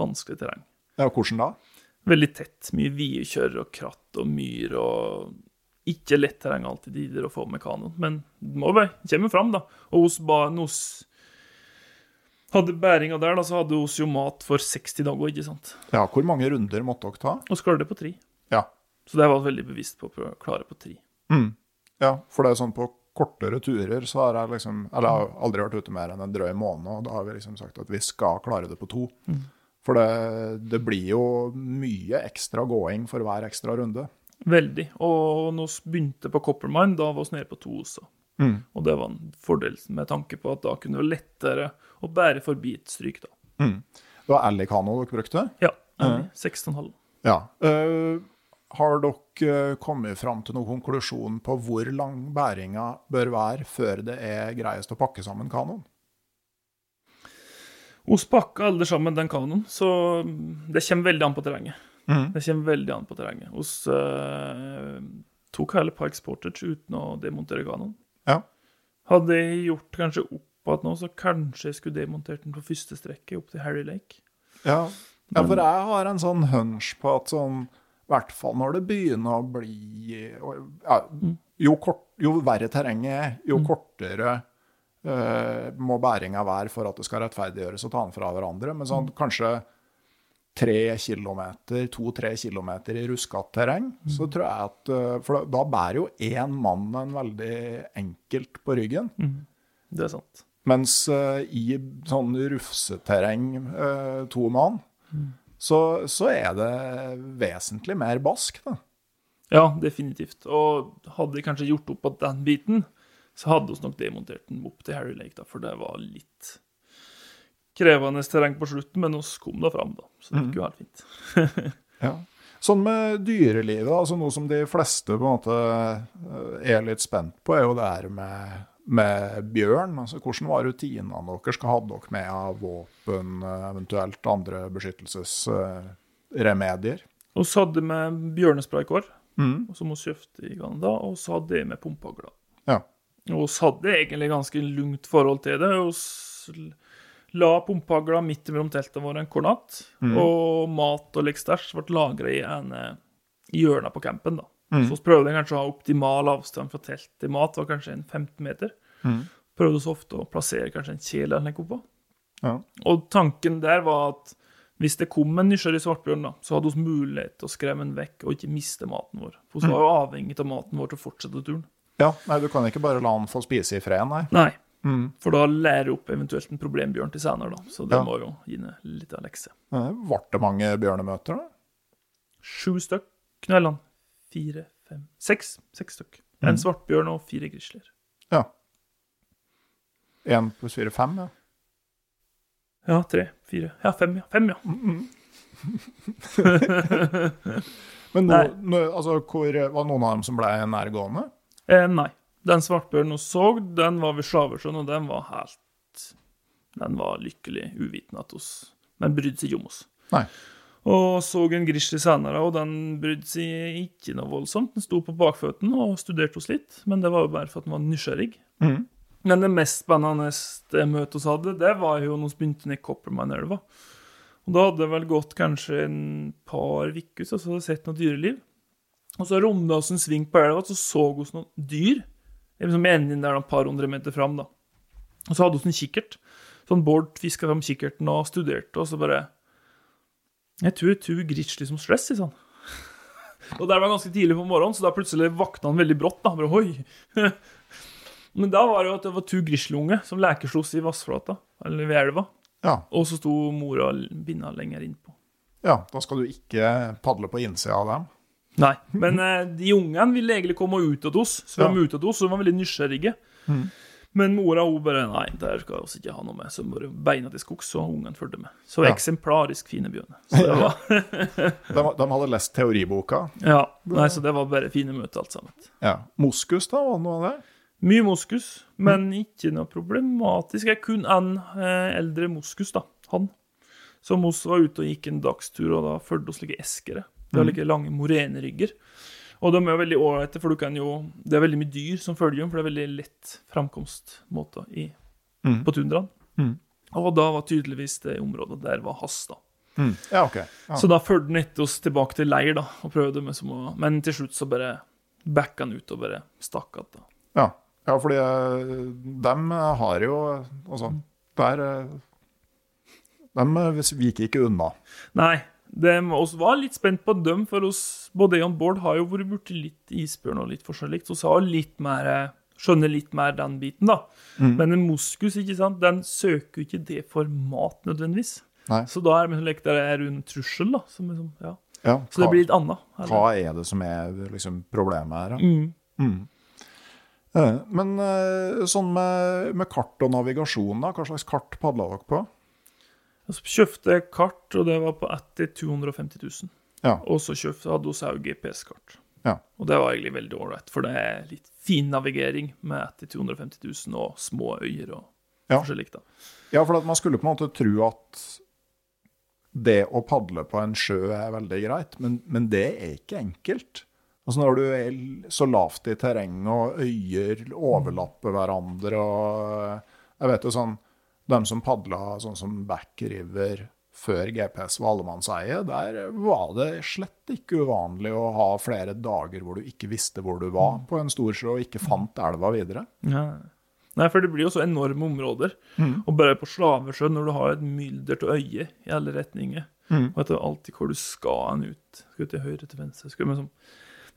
vanskelig terreng. Ja, hvordan da? Veldig tett. Mye videkjør og kratt og myr og ikke lett terreng alltid tider å få med kanoen, men det må være. kommer fram, da. Og hos hos hadde bæringa der, da, så hadde vi jo mat for 60 dager, ikke sant. Ja, Hvor mange runder måtte dere ta? Og klarte det på tre. Ja. Så det var veldig bevisst på å klare på tre. Mm. Ja, for det er sånn på kortere turer så har jeg liksom Eller jeg har aldri vært ute mer enn en drøy måned, og da har vi liksom sagt at vi skal klare det på to. For det, det blir jo mye ekstra gåing for hver ekstra runde. Veldig. Og når vi begynte på Coppermine, da var vi nede på to også. Mm. Og det var en fordel med tanke på at da kunne vi lettere å bare for bitstryk, stryk, da. Mm. Det var Alley-kano dere brukte? Ja. Uh, 16,5. Ja. Uh, har dere kommet fram til noen konklusjon på hvor lang bæringa bør være før det er greiest å pakke sammen kanoen? Vi pakker alle sammen den kanoen, så det kommer veldig an på terrenget. Mm. Det kommer veldig an på terrenget. Vi uh, tok hele Pikes Portage uten å demontere kanoen. Ja. Hadde jeg gjort kanskje opp igjen nå, så kanskje jeg skulle demontert den på første strekket opp til Harry Lake. Ja. ja, for jeg har en sånn hunch på at sånn I hvert fall når det begynner å bli ja, jo, kort, jo verre terrenget er, jo kortere uh, må bæringa være for at det skal rettferdiggjøres å ta den fra hverandre. Men sånn kanskje tre kilometer, to-tre kilometer i ruskete terreng, så tror jeg at eh, For da, bærer jo én mann en veldig enkelt på ryggen. Det er sant. Mens eh, i sånn rufseterreng, eh, to mann, så, så er det vesentlig mer bask, da. Ja, definitivt. Og hadde de kanskje gjort opp på den biten, så hadde vi nok demontert den opp til Harry Lake, da, for det var litt krevende terreng på slutten, men vi kom da fram, da. Så det gikk jo helt fint. Ja. Sånn med dyrelivet, altså noe som de fleste på en måte eh, er litt spent på, er jo det her med, med bjørn. Altså, hvordan var rutinene deres? Hva hadde dere med av våpen, eventuelt andre beskyttelsesremedier? Så hadde vi bjørnespraykår, Mm. som vi kjøpte i Canada, og så hadde jeg med pumpehagla. Ja. Og vi hadde egentlig ganske lungt forhold til det. s- la pumpehagla midt mellom teltene våre en kornatt, og mat og lekstæsj ble lagra i en i hjørnet på campen. da. Så vi prøvde kanskje å ha optimal avstand fra telt til mat, var kanskje en 15 meter. Prøvde så ofte å plassere kanskje en kjele eller noe på. Ja. Og tanken der var at hvis det kom en nysgjerrig svartbjørn, da, så hadde vi mulighet til å skremme den vekk og ikke miste maten vår. For vi var jo avhengig av maten vår til å fortsette turen. ja. Nei, du kan ikke bare la han få spise i fred, nei. Nei, Mm. for da lærer opp eventuelt en problembjørn til senere, da. Så det Ja. må jo gi ned litt av lekse. Ble det mange bjørnemøter, da? Sju stykk knellene. Fire, fem, seks. Seks stykk. En svartbjørn og fire grisler. Ja. Én pluss fire, fem, ja. Ja, tre, fire Ja, fem, ja. Fem, ja. Men nå, nå, altså, hvor, var det noen av dem som ble nærgående? Eh, nei. Den svartbjørnen vi så, den var ved Slaversund, og den var helt Den var lykkelig uvitende at oss Men brydde seg ikke om oss. Nei. Og så en grizzly senere, og den brydde seg ikke noe voldsomt. Den sto på bakføttene og studerte oss litt, men det var jo bare for at den var nysgjerrig. Mm. Men det mest spennende møtet vi hadde, det var jo når vi begynte ned Coppermine-elva. Og da hadde det vel gått kanskje en par uker, så hadde jeg sett noe dyreliv. Og så runda vi en sving på elva, så så vi noen dyr. Liksom enden der et par hundre meter fram, da. Og så hadde vi en kikkert. Sånn Bård fiska fram kikkerten og studerte, og så bare Jeg tror det er grizzly som stress, sier han. Og der var ganske tidlig på morgenen, så da plutselig vakna han veldig brått. da, bare. Men da var det jo at det var to grizzlyunge som lekeslos i vassflata, eller ved elva. Ja. Og så sto mora binda lenger innpå. ja. Da skal du ikke padle på innsida av dem. Nei, men eh, de ungene ville egentlig komme ut av oss, svømme ut av oss, så de var veldig nysgjerrige. Men mora hun bare Nei, der skal vi ikke ha noe med. Så bare beina til skogs, og ungene fulgte med. Så Ja. eksemplarisk fine bjørner. De, de hadde lest teoriboka. ja, nei, så det var bare fine møter, alt sammen. Ja. Moskus, da? Var det noe av det? Mye moskus, men ikke noe problematisk. Jeg kun en eh, eldre moskus, da. Han. Som oss var ute og gikk en dagstur, og da fulgte oss like eskere. Det var like lange morenerygger. Og de er veldig ålreite, for du kan jo Det er veldig mye dyr som følger dem, for det er veldig lett framkomstmåter i, Mm. på tundraen. Mm. Og da var tydeligvis det området der var hans, da. Mm. Ja, okay. Ja. Så da fulgte han etter oss tilbake til leir, da, og prøvde med som å Men til slutt så bare backa han ut og bare stakk av, da. Ja, ja fordi eh, dem har jo Altså, der eh, De viker ikke unna. Nei, oss var litt spent på dem, for oss, både jeg og Bård har jo vært borti litt isbjørn og litt forskjellig, så vi har litt mer eh, skjønner litt mer den biten, da. Men en moskus, ikke sant, den søker jo ikke det for mat nødvendigvis. Nei. Så da er det er en trussel, da. Som liksom, ja. Ja, Så det blir litt annet. eller? hva er det som er liksom, problemet her? da? Mm. Mm. Eh, Men eh, sånn med, med kart og navigasjon, da, hva slags kart padla dere på? Så kjøpte jeg kart, og det var på etter 250 000. Ja. Og så kjøpte, hadde hun òg GPS-kart. Ja. Og det var egentlig veldig ålreit, for det er litt fin navigering med etter 250 000 og små øyer og Ja. forskjellig. da. Ja, for at man skulle på en måte tro at det å padle på en sjø er veldig greit, men, men det er ikke enkelt. Altså Når du er så lavt i terrenget, og øyer overlapper hverandre og Jeg vet jo sånn De som padla sånn som Back River før GPS var allemannseie, der var det slett ikke uvanlig å ha flere dager hvor du ikke visste hvor du var på en stor sjø og ikke fant elva videre. Ja. Nei, for det blir jo så enorme områder. Mm. Og bare på Slavesjø, når du har et mylder av øye i alle retninger, Mm. og det er alltid hvor du skal hen ut Skal til høyre, til venstre skal, sånn.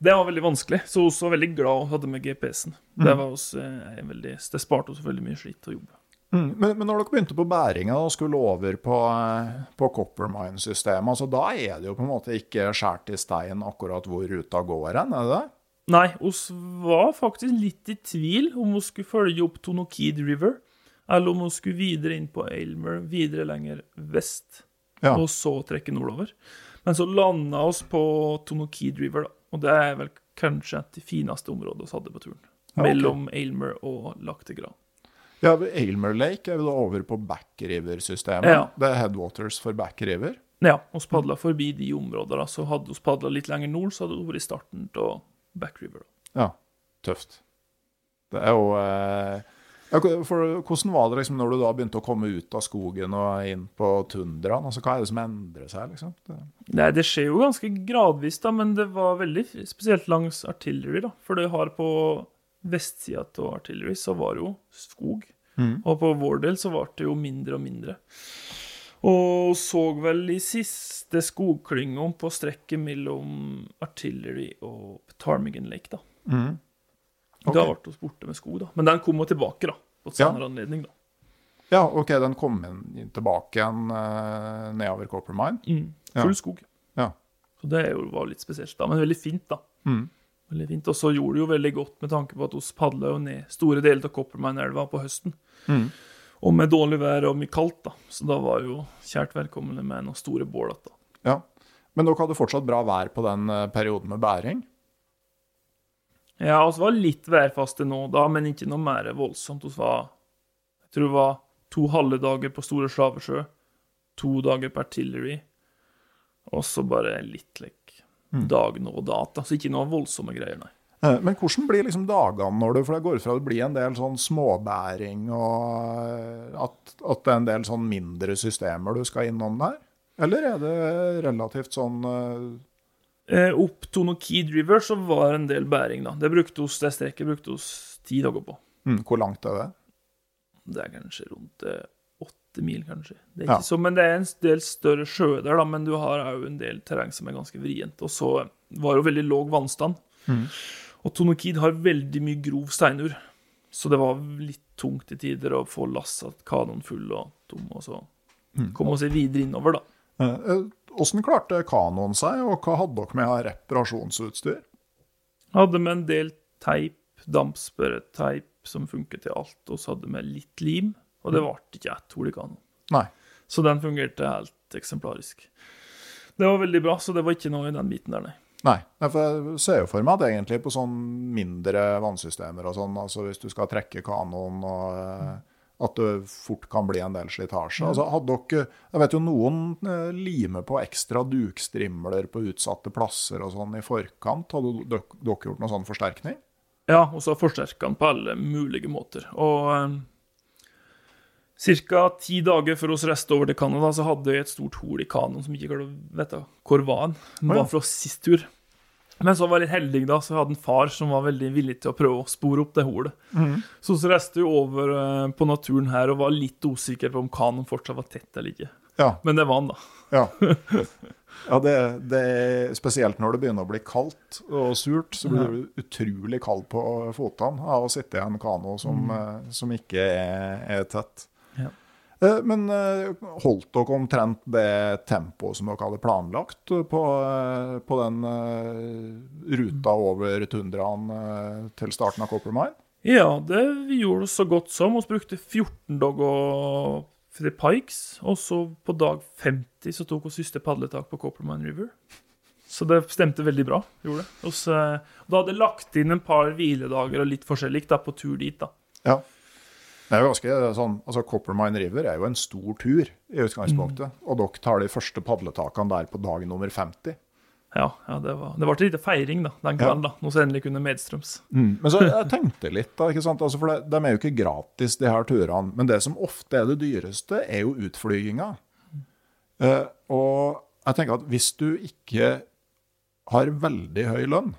Det var veldig vanskelig, så hun var veldig glad hun hadde med GPS-en. Det, Mm. var oss, eh, veldig, det sparte oss veldig mye slit og jobb. Mm. Men, men når dere begynte på bæringa og skulle over på, eh, på Coppermine-systemet, altså da er det jo på en måte ikke skåret i stein akkurat hvor ruta går hen, er det det? Nei, oss var faktisk litt i tvil om vi skulle følge opp Tonokid River, eller om vi skulle videre inn på Aylmer, videre lenger vest, Ja. og så trekke nordover. Men så landa oss på Tonokid River, da. Og det er vel kanskje et av de fineste områdene vi hadde på turen. Ja, okay. Mellom Aylmer og Lactegran. Ja, Aylmer Lake er jo da over på Back River-systemet. Ja. Det er headwaters for Back River. Ja, vi padla forbi de områdene. Så hadde vi padla litt lenger nord, så hadde det vært i starten av Back River. Ja, tøft. Det er jo eh, ja, for Hvordan var det liksom når du da begynte å komme ut av skogen og inn på tundraen? Altså, hva er det som endrer seg? liksom? Det, Nei, det skjer jo ganske gradvis, da, men det var veldig spesielt langs artillery, da. For det har på vestsida til artillery så var det jo skog. Mm. Og på vår del så ble det jo mindre og mindre. Og så vel i siste skogklynga på strekket mellom artillery og Ptarmigan Lake, da. mm. Okay. Da ble vi borte med skog, da. Men den kom jo tilbake, da. På et Ja. anledning, da. Ja, OK, den kom tilbake igjen uh, nedover Coppermine. Mm. Ja. Full skog. Ja. Så det var litt spesielt, da. Men veldig fint, da. Mm. Veldig fint. Og så gjorde det jo veldig godt med tanke på at vi padla jo ned store deler av Coppermine-elva på høsten. Mm. Og med dårlig vær og mye kaldt, da. Så da var jo kjært velkomne med noen store bål. Da. Ja. Men dere hadde fortsatt bra vær på den eh, perioden med bæring? Ja, vi var litt værfaste nå da, men ikke noe mer voldsomt. Vi var Jeg tror det var to halve dager på Store Slavesjø, to dager på Artillery, og så bare litt like, Mm. dag og da. da. Så ikke noe voldsomme greier, nei. Eh, Men hvordan blir liksom dagene når du For det går fra det blir en del sånn småbæring, og eh, at, at det er en del sånn mindre systemer du skal innom der? Eller er det relativt sånn eh, Eh, noen Tonokid River så var det en del bæring, da. Det brukte oss, det strekket brukte oss ti dager på. mm, Hvor langt er det? Det er kanskje rundt åtte mil, kanskje. Det er Ja. ikke så, men det er en del større sjø der, da, men du har òg en del terreng som er ganske vrient. Og så var det jo veldig låg vannstand. Mm. Og Tonokid har veldig mye grov steinur, så det var litt tungt i tider å få lassa kanoen full og tom, og så Mm. komme oss videre innover, da. Eh, eh, Hvordan klarte kanoen seg, og hva hadde dere med av reparasjonsutstyr? Hadde med en del teip, dampsperreteip, som funket til alt, og så hadde vi litt lim, og det ble ikke ett i. Nei. Så den fungerte helt eksemplarisk. Det var veldig bra, så det var ikke noe i den biten der, nei. Nei, for jeg ser jo for meg at egentlig på sånn mindre vannsystemer og sånn, altså hvis du skal trekke kanoen og eh, at det fort kan bli en del slitasje. Altså hadde dere, Jeg vet jo noen eh, limer på ekstra dukstrimler på utsatte plasser og sånn i forkant. Hadde dere, dere gjort noen sånn forsterkning? Ja, og så forsterka den på alle mulige måter. Og eh, ca. ti dager før vi reiste over til Canada, så hadde vi et stort hull i kanoen som ikke klarte å vite hvor var den. Den var fra sist tur. Men så var jeg litt heldig, da, så jeg hadde en far som var veldig villig til å prøve å spore opp det hullet. Så så reiste vi over eh, på naturen her og var litt usikker på om kanoen fortsatt var tett eller ikke. Ja. Men det var den, da. ja. ja det, det er Spesielt når det begynner å bli kaldt og surt, så blir du utrolig kald på fotene av å sitte i en kano som, mm. som ikke er, er tett. Eh, Men eh, holdt dere omtrent det tempoet som dere hadde planlagt på, eh, på den ruta over tundraen til starten av Coppermine? Ja, det vi gjorde så godt som. Vi brukte 14 dager til Pikes, og så på dag 50 så tok vi siste padletak på Coppermine River. Så det stemte veldig bra. gjorde det. Og så, da hadde jeg lagt inn en par hviledager og litt forskjellig da, på tur dit. da. Ja. Det er jo ganske sånn, altså Coppermine River er jo en stor tur i utgangspunktet, og dere tar de første padletakene der på dag nummer 50. Ja, ja det var det ble en liten feiring da, den kvelden, da, når vi endelig kunne medstrøms. Men så jeg tenkte litt, da, ikke sant? Altså, for det, de er jo ikke gratis, de her turene. Men det som ofte er det dyreste, er jo utflyginga. Uh, og jeg tenker at hvis du ikke har veldig høy lønn,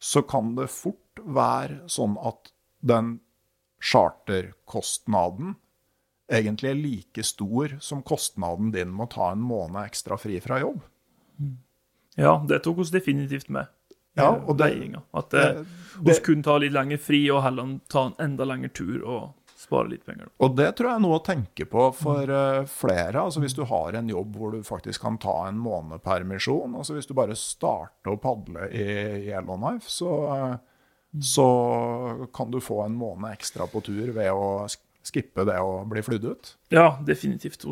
så kan det fort være sånn at den charterkostnaden egentlig er like stor som kostnaden din med å ta en måned ekstra fri fra jobb. Ja, det tok oss definitivt med. Ja, og det- veiinga. At det, det- vi kunne ta litt lengre fri og heller ta en enda lengre tur og spare litt penger. Og det tror jeg er noe å tenke på for mm. flere. altså Hvis du har en jobb hvor du faktisk kan ta en måned permisjon, altså hvis du bare starter å padle i Yellowknife, så, eh, så kan du få en måned ekstra på tur ved å skippe det å bli flydd ut. Ja, definitivt.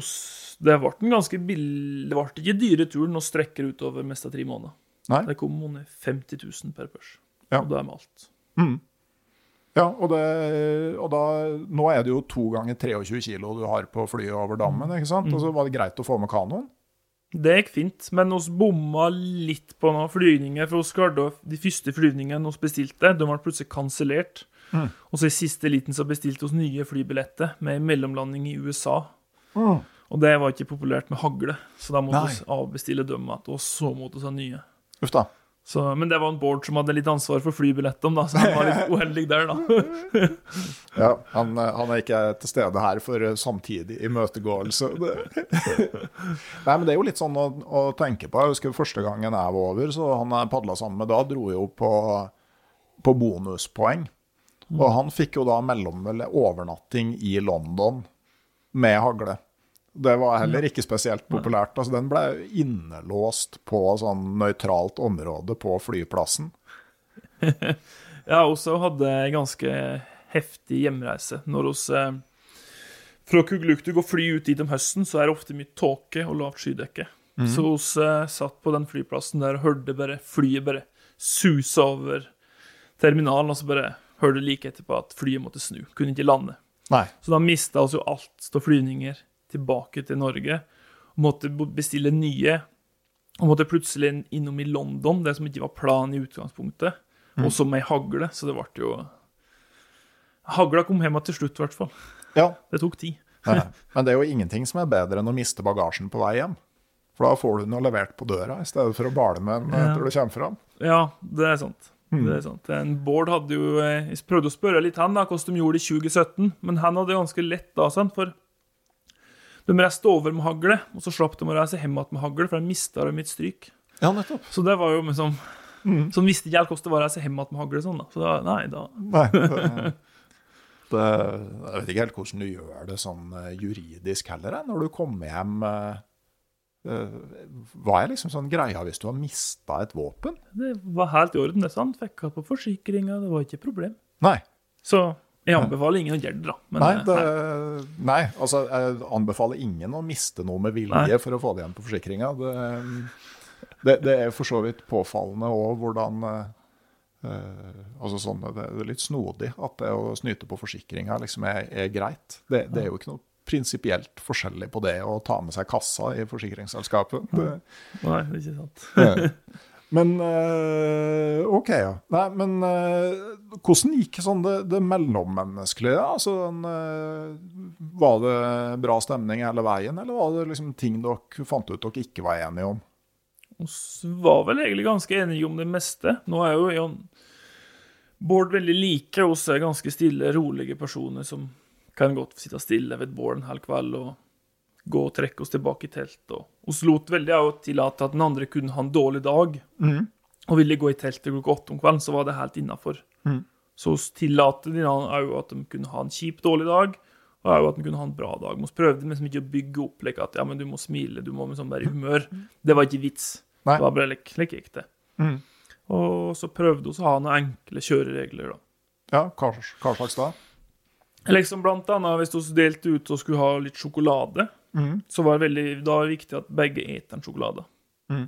Det ble en ganske billig Det ble ikke dyre turen å strekke utover mest av tre måneder. Nei? Det kom under 50 000 per pers. Ja. Og da er med alt. Ja, og, det, og da, nå er det jo to ganger 23 kilo du har på flyet over dammen, ikke sant? Og så var det greit å få med kanoen. Det gikk fint, men vi bomma litt på noen flygninger. For oss de første flygningene vi bestilte, de ble plutselig kansellert. Og så i siste liten så bestilte vi nye flybilletter med mellomlanding i USA. Og det var ikke populært med hagle, så da måtte vi avbestille dem igjen. Og så måtte vi ha nye. Uff da. Så, men det var en Bård som hadde litt ansvar for flybillettene, da, så han var litt uheldig der, da. Ja, han, eh, han er ikke til stede her for eh, samtidig imøtegåelse. Nei, men det er jo litt sånn å, å tenke på. Jeg husker første gangen jeg var over, så han jeg padla sammen med da, dro jo på, på bonuspoeng. Og han fikk jo da mellom, eller overnatting i London med hagle. Det var heller ikke spesielt populært. altså Den ble innelåst på sånn nøytralt område på flyplassen. Ja, også hadde ganske heftig hjemreise. Når oss eh, Fra Kugluktu går fly ut dit om høsten, så er det ofte mye tåke og lavt skydekke. Så oss eh, satt på den flyplassen der og hørte bare flyet bare suse over terminalen, og så bare hørte like etterpå at flyet måtte snu. Kunne ikke lande. Nei. Så da mista oss jo alt av flyvninger tilbake til Norge. Og måtte bestille nye. Og måtte plutselig innom i London, det som ikke var planen i utgangspunktet. Og så med hagle, så det ble jo Hagla kom hjem til slutt, i hvert fall. Ja, Det tok tid. Nei, Men det er jo ingenting som er bedre enn å miste bagasjen på vei hjem. For da får du den jo levert på døra, i stedet for å bale med den etter du kommer fram. Ja, det er sant. Det er sant. En Bård hadde jo eh, Jeg prøvde å spørre litt han da, hvordan de gjorde det i 2017, men han hadde ganske lett da, sant, for de reiste over med hagle, og så slapp de å reise hjem igjen med hagle, for de mista dem i et stryk. Ja, nettopp. Så det var jo liksom Så de visste ikke helt hvordan det var å reise hjem igjen med hagle. Sånn, da. Så da, nei, da Nei, det, det, jeg vet ikke helt hvordan du gjør det sånn eh, juridisk heller, når du kommer hjem. eh, eh, Hva er liksom sånn greia hvis du har mista et våpen? Det var helt i orden, det. sant? Fikk på forsikringa, det var ikke et problem. Nei. Så jeg anbefaler ingen å gjøre det, da. Men, Nei, eh, det, nei, altså jeg anbefaler ingen å miste noe med vilje Nei. for å få det igjen på forsikringa. Det, det, det er for så vidt påfallende òg hvordan eh, altså sånn, det, er litt snodig at det å snyte på forsikringa liksom er, er greit. Det, det er jo ikke noe prinsipielt forskjellig på det å ta med seg kassa i forsikringsselskapet. Nei, det er ikke sant. Men eh, OK, ja. Nei, men eh, hvordan gikk sånn det, det mellommenneskelige? Ja? Altså, eh, var det bra stemning hele veien, eller var det liksom ting dere fant ut dere ikke var enige om? Vi var vel egentlig ganske enige om det meste. Nå er jo Jan Bård veldig like oss, er ganske stille, rolige personer som kan godt sitte stille ved et bål en hel kveld og gå og trekke oss tilbake i teltet. Og vi lot veldig av tillate at den andre kunne ha en dårlig dag, og ville gå i teltet klokka åtte om kvelden, så var det helt innafor. Så vi tillater òg at de kunne ha en kjip, dårlig dag, og òg at de kunne ha en bra dag. Vi prøvde liksom ikke å bygge opp like at ja, men du må smile, du må liksom være i humør. Det var ikke vits. Nei. Det var bare like, like gikk det. Og så prøvde vi å ha noen enkle kjøreregler, da. Ja, hva, hva slags da? Liksom blant annet hvis vi delte ut og skulle ha litt sjokolade, så var det veldig, da var det viktig at begge eter en sjokolade.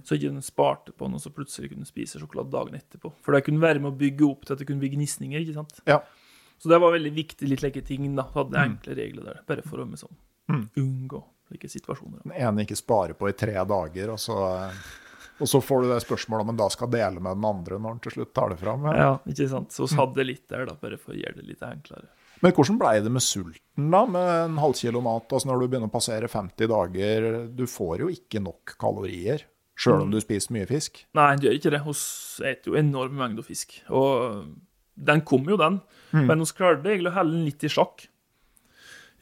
Så ikke den sparte på og så plutselig kunne spise sjokolade dagen etterpå. For det kunne være med å bygge opp til at det kunne bli gnisninger, ikke sant. Ja. Så det var veldig viktig, litt like ting, da. Hadde enkle regler der, bare for å liksom unngå slike situasjoner. Da. Den ene ikke sparer på i tre dager, og så, og så får du det spørsmålet om en da skal dele med den andre når den til slutt tar det fram. Ja. Ja, ikke sant. Så vi hadde litt der, da, bare for å gjøre det litt enklere. Men hvordan blei det med sulten, da, med en halv kilo mat? Altså Når du begynner å passere 50 dager, du får jo ikke nok kalorier, sjøl om du spiser mye fisk. Nei, du gjør ikke det. Vi spiser jo enorme mengder fisk. Og Den kom jo, den. Men vi klarte egentlig å holde den litt i sjakk.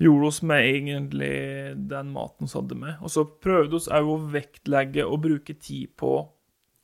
Gjorde oss med egentlig den maten vi hadde med. Og så prøvde vi òg å vektlegge og bruke tid på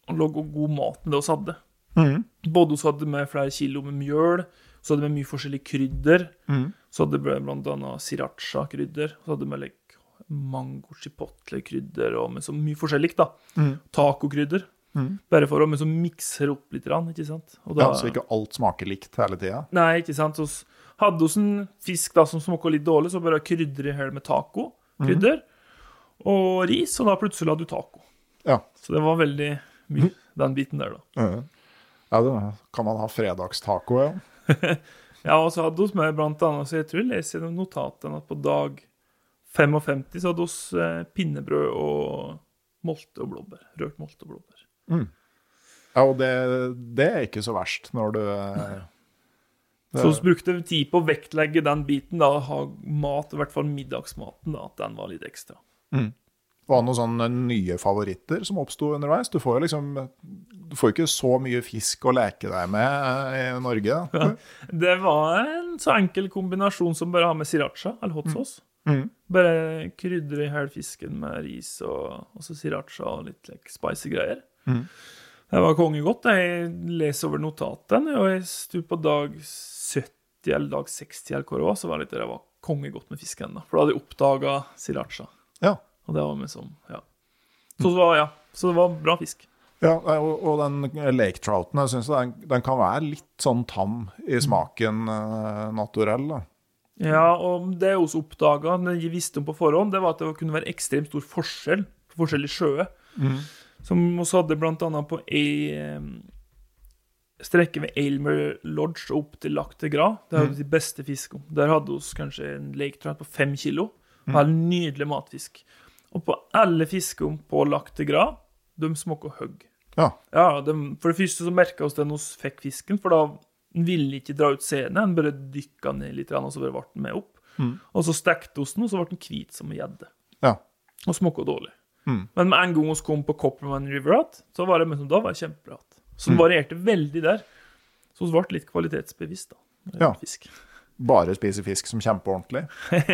å lage god mat med det vi hadde. Mm. Både vi hadde med flere kilo med mjøl, så hadde vi mye forskjellige krydder. Mm. Så hadde vi blant annet sriracha-krydder. Så hadde vi like, mango chipotle-krydder og med så mye forskjellig, da. Mm. Tacokrydder. Mm. Bare for å men så mikser opp litt, ikke sant? Da- Ja, så ikke alt smaker likt hele tida. Nei, ikke sant. Så hadde vi en fisk da som smakte litt dårlig, så bare krydre i hjel med tacokrydder mm. og ris, og da plutselig hadde du taco. Ja. Så det var veldig mye, den biten der, da. Ja, det kan man ha fredagstaco, ja. Ja, og så hadde vi med blant annet, så jeg tror jeg leser gjennom notatene at på dag 55 så hadde vi eh, pinnebrød og molte og blåbær. Rørt molte og blåbær. Ja, og det, det er ikke så verst når du eh, det, Så vi brukte tid på å vektlegge den biten, da, ha mat, i hvert fall middagsmaten, da, at den var litt ekstra. Var noen sånne nye favoritter som oppsto underveis? Du får jo liksom Du får ikke så mye fisk å leke deg med eh, i Norge. da. Det var en så enkel kombinasjon som bare å ha med sriracha, eller hot sauce. Mhm. Bare krydre i hele fisken med ris og, og så sriracha og litt like, spicy greier. Mm. Det var kongegodt. Jeg leser over notatene, og jeg sto på dag 70 eller dag 60 eller hvor det var, så var det litt det var kongegodt med fisken. da. For da hadde jeg oppdaga sriracha. Ja. Og det var liksom, ja. Så det var, ja, så det var bra fisk. Ja, og, og den lake trouten, jeg synes den, den kan være litt sånn tam i smaken uh, naturell. da. Ja, og det jeg også oppdaga, det jeg visste om på forhånd, det var at det kunne være ekstremt stor forskjell på forskjellige sjøer. Som vi hadde blant annet på ei eh, strekke ved Aylmer Lodge og opp til Lac de Gras. Det er jo de beste fiskene. Der hadde vi kanskje en lake trout på fem kilo. Og en nydelig matfisk. Og på alle fiskene på Lac de smaker høgg. Ja. Ja, de, for det første så merka vi den hos fikk fisken, for da den ville ikke dra ut seende. Den bare dykka ned litt, og så bare ble den med opp. Og så stekte vi den, og så ble den hvit som en gjedde. Ja. Og smakte dårlig. Mm. Men med en gang vi kom på Copperman River igjen, så var det, men da var det kjempebra. Så det varierte veldig der. Så vi ble litt kvalitetsbevisst, da. Ja. Fisk. Bare spise fisk som kjempeordentlig.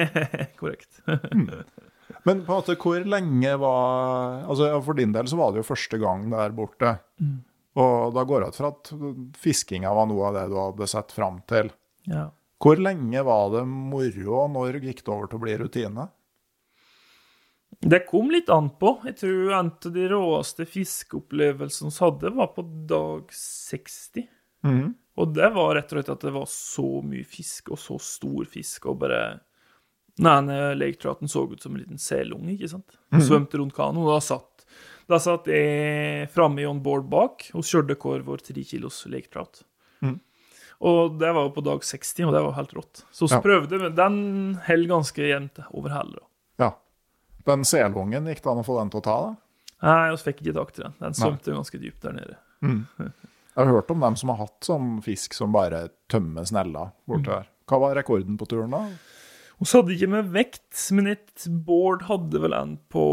Korrekt. Men på en måte, hvor lenge var altså For din del så var det jo første gang der borte. Og da går jeg ut fra at fiskinga var noe av det du hadde sett fram til. Ja. Hvor lenge var det moro, og når gikk det over til å bli rutine? Det kom litt an på. Jeg tror en av de råeste fiskeopplevelsene vi hadde, var på dag 60. Mm. Og det var rett og slett at det var så mye fisk, og så stor fisk, og bare Den ene lake trouten så ut som en liten selunge, ikke sant? Mm. svømte rundt kanoen, da satt, da satt jeg framme i on board bak og kjørte hver vår tre kilos lake trout. Mm. Og det var jo på dag 60, og det var helt rått. Så vi Ja. prøvde, men den holder ganske jevnt over hele. Ja. Den selungen, gikk det an å få den til å ta? da? Nei, vi fikk ikke tak til den. Den svømte ganske dypt der nede. Jeg har hørt om dem som har hatt sånn fisk som bare tømmer snella borti her. Hva var rekorden på turen da? Så hadde ikke med vekt, men et board hadde vel en på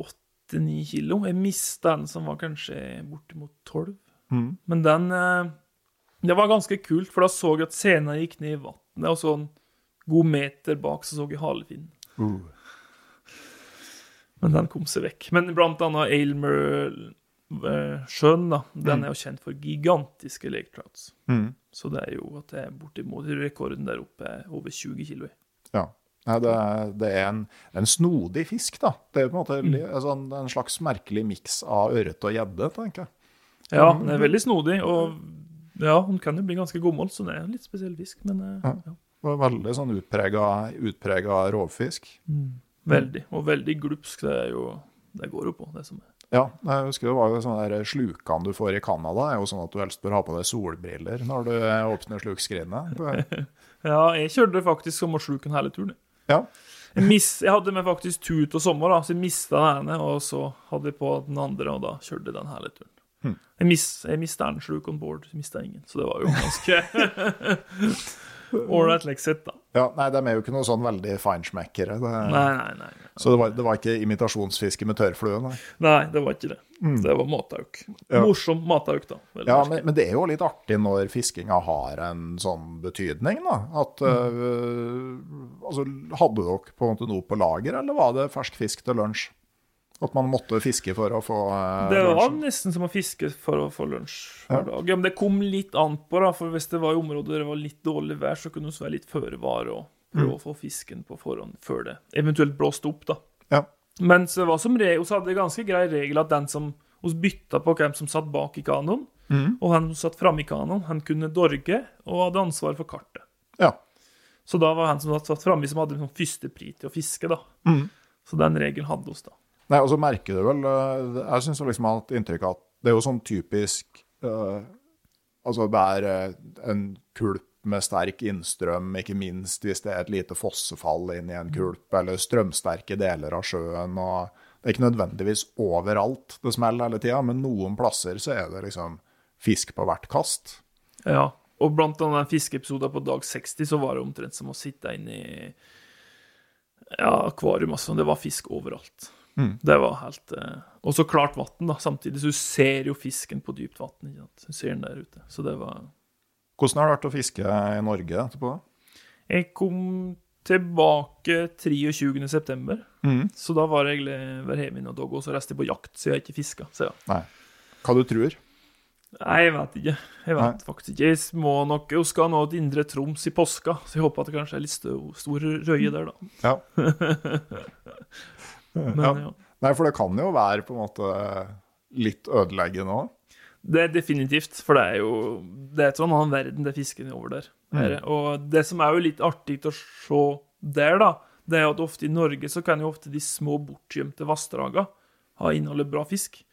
8-9 kilo. Jeg mista en som var kanskje bortimot 12. Mm. Men den eh, Det var ganske kult, for da så jeg at scenen gikk ned i vannet, og så en god meter bak så så jeg halefinnen. Uh. Men den kom seg vekk. Men blant annet Aylmer-sjøen, da, den er jo kjent for gigantiske lake trouts. Mm. Så det er jo at det er bortimot rekorden der oppe er over 20 kilo. i. Ja. Nei, det, er- det er en, en snodig fisk, da. Det er på en måte mm. altså, en, slags merkelig miks av ørret og gjedde, tenker jeg. Ja, den er veldig snodig, og ja, hun kan jo bli ganske gammel, så det er en litt spesiell fisk, men eh, Ja. ja. Veldig sånn utprega, rovfisk. Mm. Veldig, og veldig glupsk. Det er jo Det går jo på, det som er. Ja, jeg husker det var jo sånne der slukene du får i Canada, er jo sånn at du helst bør ha på deg solbriller når du åpner slukskrinet. Ja, jeg kjørte faktisk sommersluken hele turen. Ja. Jeg, mis, jeg hadde med faktisk tut og sommer, da, så jeg mista den ene, og så hadde jeg på den andre, og da kjørte jeg den hele turen. Hmm. Jeg, mis, jeg mista en sluk on board, jeg mista ingen, så det var jo ganske ålreit leksett, da. ja, Nei, de er jo ikke noe sånn veldig feinschmeckere. Det, Nei, nei, nei. så det var, det var ikke imitasjonsfiske med tørrflue, nei. Nei, det var ikke det. Det var matauk. Ja. Morsom matauk, da. Ja, men, men det er jo litt artig når fiskinga har en sånn betydning, da. At øh, Altså, hadde dere på en måte noe på lager, eller var det fersk fisk til lunsj? At man måtte fiske for å få lunsj? Det var lunsjen? nesten som å fiske for å få lunsj hver dag. Ja, men det kom litt an på, da. For hvis det var i områder der det var litt dårlig vær, så kunne vi være litt føre var og prøve å få fisken på forhånd før det eventuelt blåste opp, da. Ja. Men det var som regel, så hadde det ganske grei regel at den som vi bytta på hvem som satt bak i kanoen, og han som satt framme i kanoen, han kunne dorge og hadde ansvar for kartet. ja. Så da var han som satt framme, som hadde sånn førstepri til å fiske, da. Så den regelen hadde oss, da. Nei, og så merker du vel øh, Jeg syns liksom jeg har hatt inntrykk av at det er jo sånn typisk øh, Altså, det er øh, en kulp med sterk innstrøm, ikke minst hvis det er et lite fossefall inn i en kulp, eller strømsterke deler av sjøen. og Det er ikke nødvendigvis overalt det smeller hele tida, men noen plasser så er det liksom fisk på hvert kast. Ja, og blant annet fiskeepisoden på dag 60 så var det omtrent som å sitte inne i ja, akvarium. Altså. Det var fisk overalt. Det var helt eh... Og så klart vann, da, samtidig. Så du ser jo fisken på dypt vann. Du ser den der ute. Så det var Hvordan har det vært å fiske i Norge etterpå? Jeg kom tilbake 23. september, Mm. så da var jeg ved hjemme og dog, og så reiste jeg på jakt, så jeg har ikke fiska. Ja. Hva du tror? Nei, jeg vet ikke. Jeg vet Nei. faktisk ikke. Jeg må nok Jeg skal nå til Indre Troms i påska, så jeg håper at det kanskje er litt stor røye der, da. Ja. Men ja. ja. Nei, for det kan jo være på en måte litt ødeleggende òg. Det er definitivt, for det er jo Det er et sånn annen verden, det fisken over der. Her. Og det som er jo litt artig å se der, da, det er at ofte i Norge så kan jo ofte de små bortgjemte vassdraga ha innholdet bra fisk.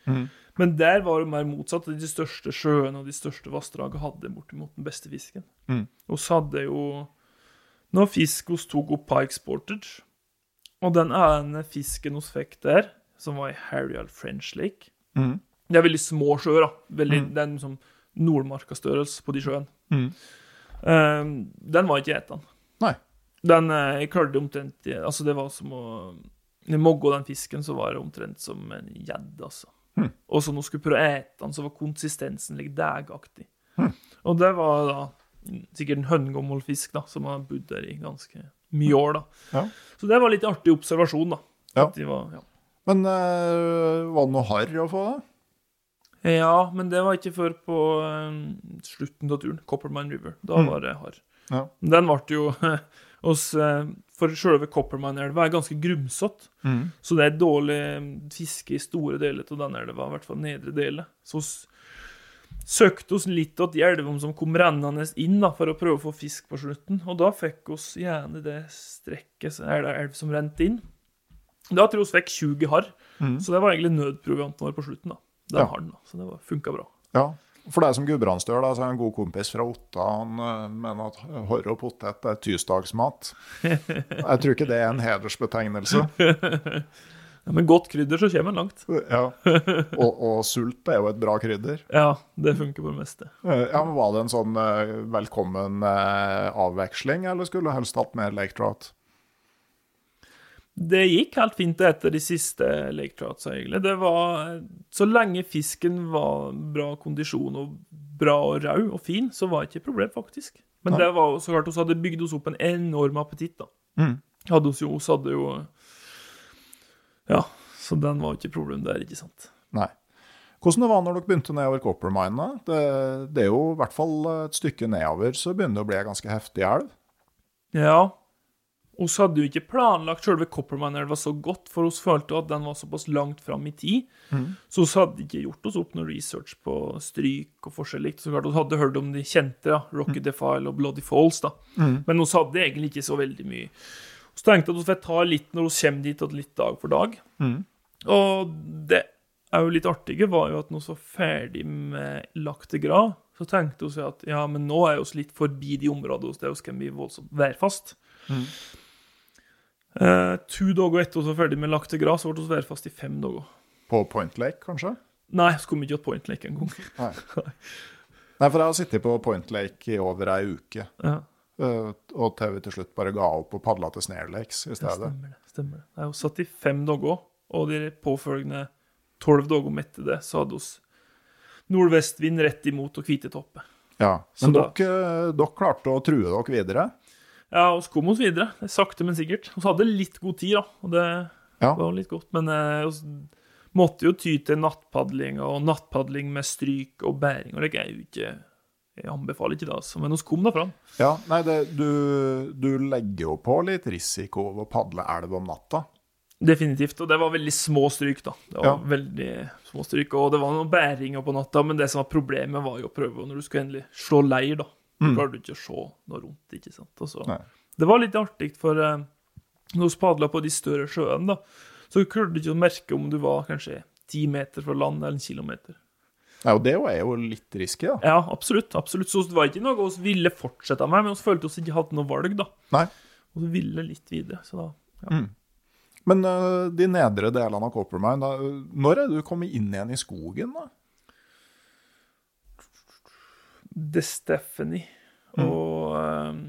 Men der var det mer motsatt. De største sjøene og de største vassdraga hadde bortimot den beste fisken. Mm. Så hadde jo noe fisk hos tok opp Pike Sportage. Og den ene fisken hos fikk der, som var i Harrial French Lake Mm. Det er veldig små sjøer, da. Veldig, Det er en liksom, Nordmarka-størrelse på de sjøene. Mm. Um, den var ikke etan. Nei. Den eh, Jeg klarte omtrent Altså, det var som å Når jeg mogga den fisken, så var det omtrent som en gjedde, altså. Mm. Og så når hun skulle prøve å ete den, så var konsistensen litt degaktig. Mm. Og det var da sikkert en høngommel fisk, da, som har bodd der i ganske mye år, da. Ja. Så det var litt artig observasjon, da. Ja. Var, ja. Men øh, var det noe harr å få, da? Ja, men det var ikke før på eh, slutten av turen. Coppermine River. Da Mm. var det hard. Ja. Den ble jo hos eh, For selve Coppermine-elva er ganske grumsete. Mm. Så det er dårlig eh, fiske i store deler av den elva, i hvert fall nedre deler. Så oss søkte oss litt til de elvene som kom rennende inn da, for å prøve å få fisk på slutten. Og da fikk oss gjerne det strekket, er det elv som rente inn. Da tror jeg vi fikk 20 harr. Mm. Så det var egentlig nødprovianten vår på slutten. da. Den Ja. har den. Så det var- funka bra. Ja. For deg som gudbrandsdøl, da, så er en god kompis fra Otta han øh, mener at hår og potet er tirsdagsmat. Jeg tror ikke det er en hedersbetegnelse. Ja, men godt krydder, så kommer en langt. Ja. Og, og sult er jo et bra krydder. Ja, det funker på det meste. Eh, Ja, men Var det en sånn eh, velkommen eh, avveksling, eller skulle du helst hatt mer lake trout? Det gikk helt fint etter de siste lake troutsa, egentlig. Det var Så lenge fisken var bra kondisjon og bra og rau og fin, så var det ikke et problem, faktisk. Men Nei. det var så klart vi hadde bygd oss opp en enorm appetitt, da. Mm. Hadde oss jo, oss hadde jo Ja, så den var jo ikke et problem der, ikke sant. Nei. Hvordan det var når dere begynte nedover Coppermine? Det, det er jo i hvert fall et stykke nedover, så begynner det å bli ei ganske heftig elv. Ja. Oss hadde jo ikke planlagt selve Coppermine-elva så godt, for oss følte at den var såpass langt fram i tid. Så vi hadde ikke gjort oss opp noe research på stryk og forskjellig. Så klart, Vi hadde hørt om de kjente, ja, Rocky Defile og Bloody Falls, da. Men vi hadde egentlig ikke så veldig mye. Så tenkte at vi får ta litt når vi kommer dit, og litt dag for dag. Og det er jo litt artige var jo at når vi var ferdig med lagt til grad, så tenkte vi at ja, men nå er vi litt forbi de områdene det vi skal bli voldsomt værfast. Eh, to dager etter vi var ferdig med lagt til gras, ble vi værfast i fem dager. På Point Lake, kanskje? Nei, så kom vi ikke til Point Lake engang. Nei. Nei, for jeg har sittet på Point Lake i over ei uke, Ja, Uh, og til vi til slutt bare ga opp og padla til Snare Lakes i stedet. Ja, stemmer det. stemmer det. Nei, vi satt i fem dager, og de påfølgende tolv dager etter det, så hadde vi nordvestvind rett imot og hvite topper. Ja. Men dere, dere klarte å true dere videre? Ja, og så kom oss videre. Er Sakte, men sikkert. Vi hadde litt god tid, da, og det Ja. var litt godt. Men eh, vi måtte jo ty til nattpadling, og nattpadling med stryk og bæring, og det er jo ikke Jeg anbefaler ikke det, altså. Men vi kom da fram. Ja, nei, det, du, du legger jo på litt risiko ved å padle elv om natta. Definitivt. Og det var veldig små stryk, da. Det var Ja. veldig små stryk, Og det var noen bæringer på natta, men det som var problemet, var jo å prøve når du skulle endelig slå leir, da. Du ikke å se noe rundt, ikke sant. Altså, det var litt artig, for eh, når vi padla på de større sjøene, da, så klarte du ikke å merke om du var kanskje ti meter fra land eller en kilometer. Ja, og det er jo litt risky, da. Ja, absolutt. absolutt. Så det var ikke noe vi ville fortsette med, men vi følte oss ikke hadde noe valg, da. Nei. Og vi ville litt videre, så da ja. Men uh, de nedre delene av Coppermine, da, øh, når er du kommet inn igjen i skogen, da? The Stephanie og um,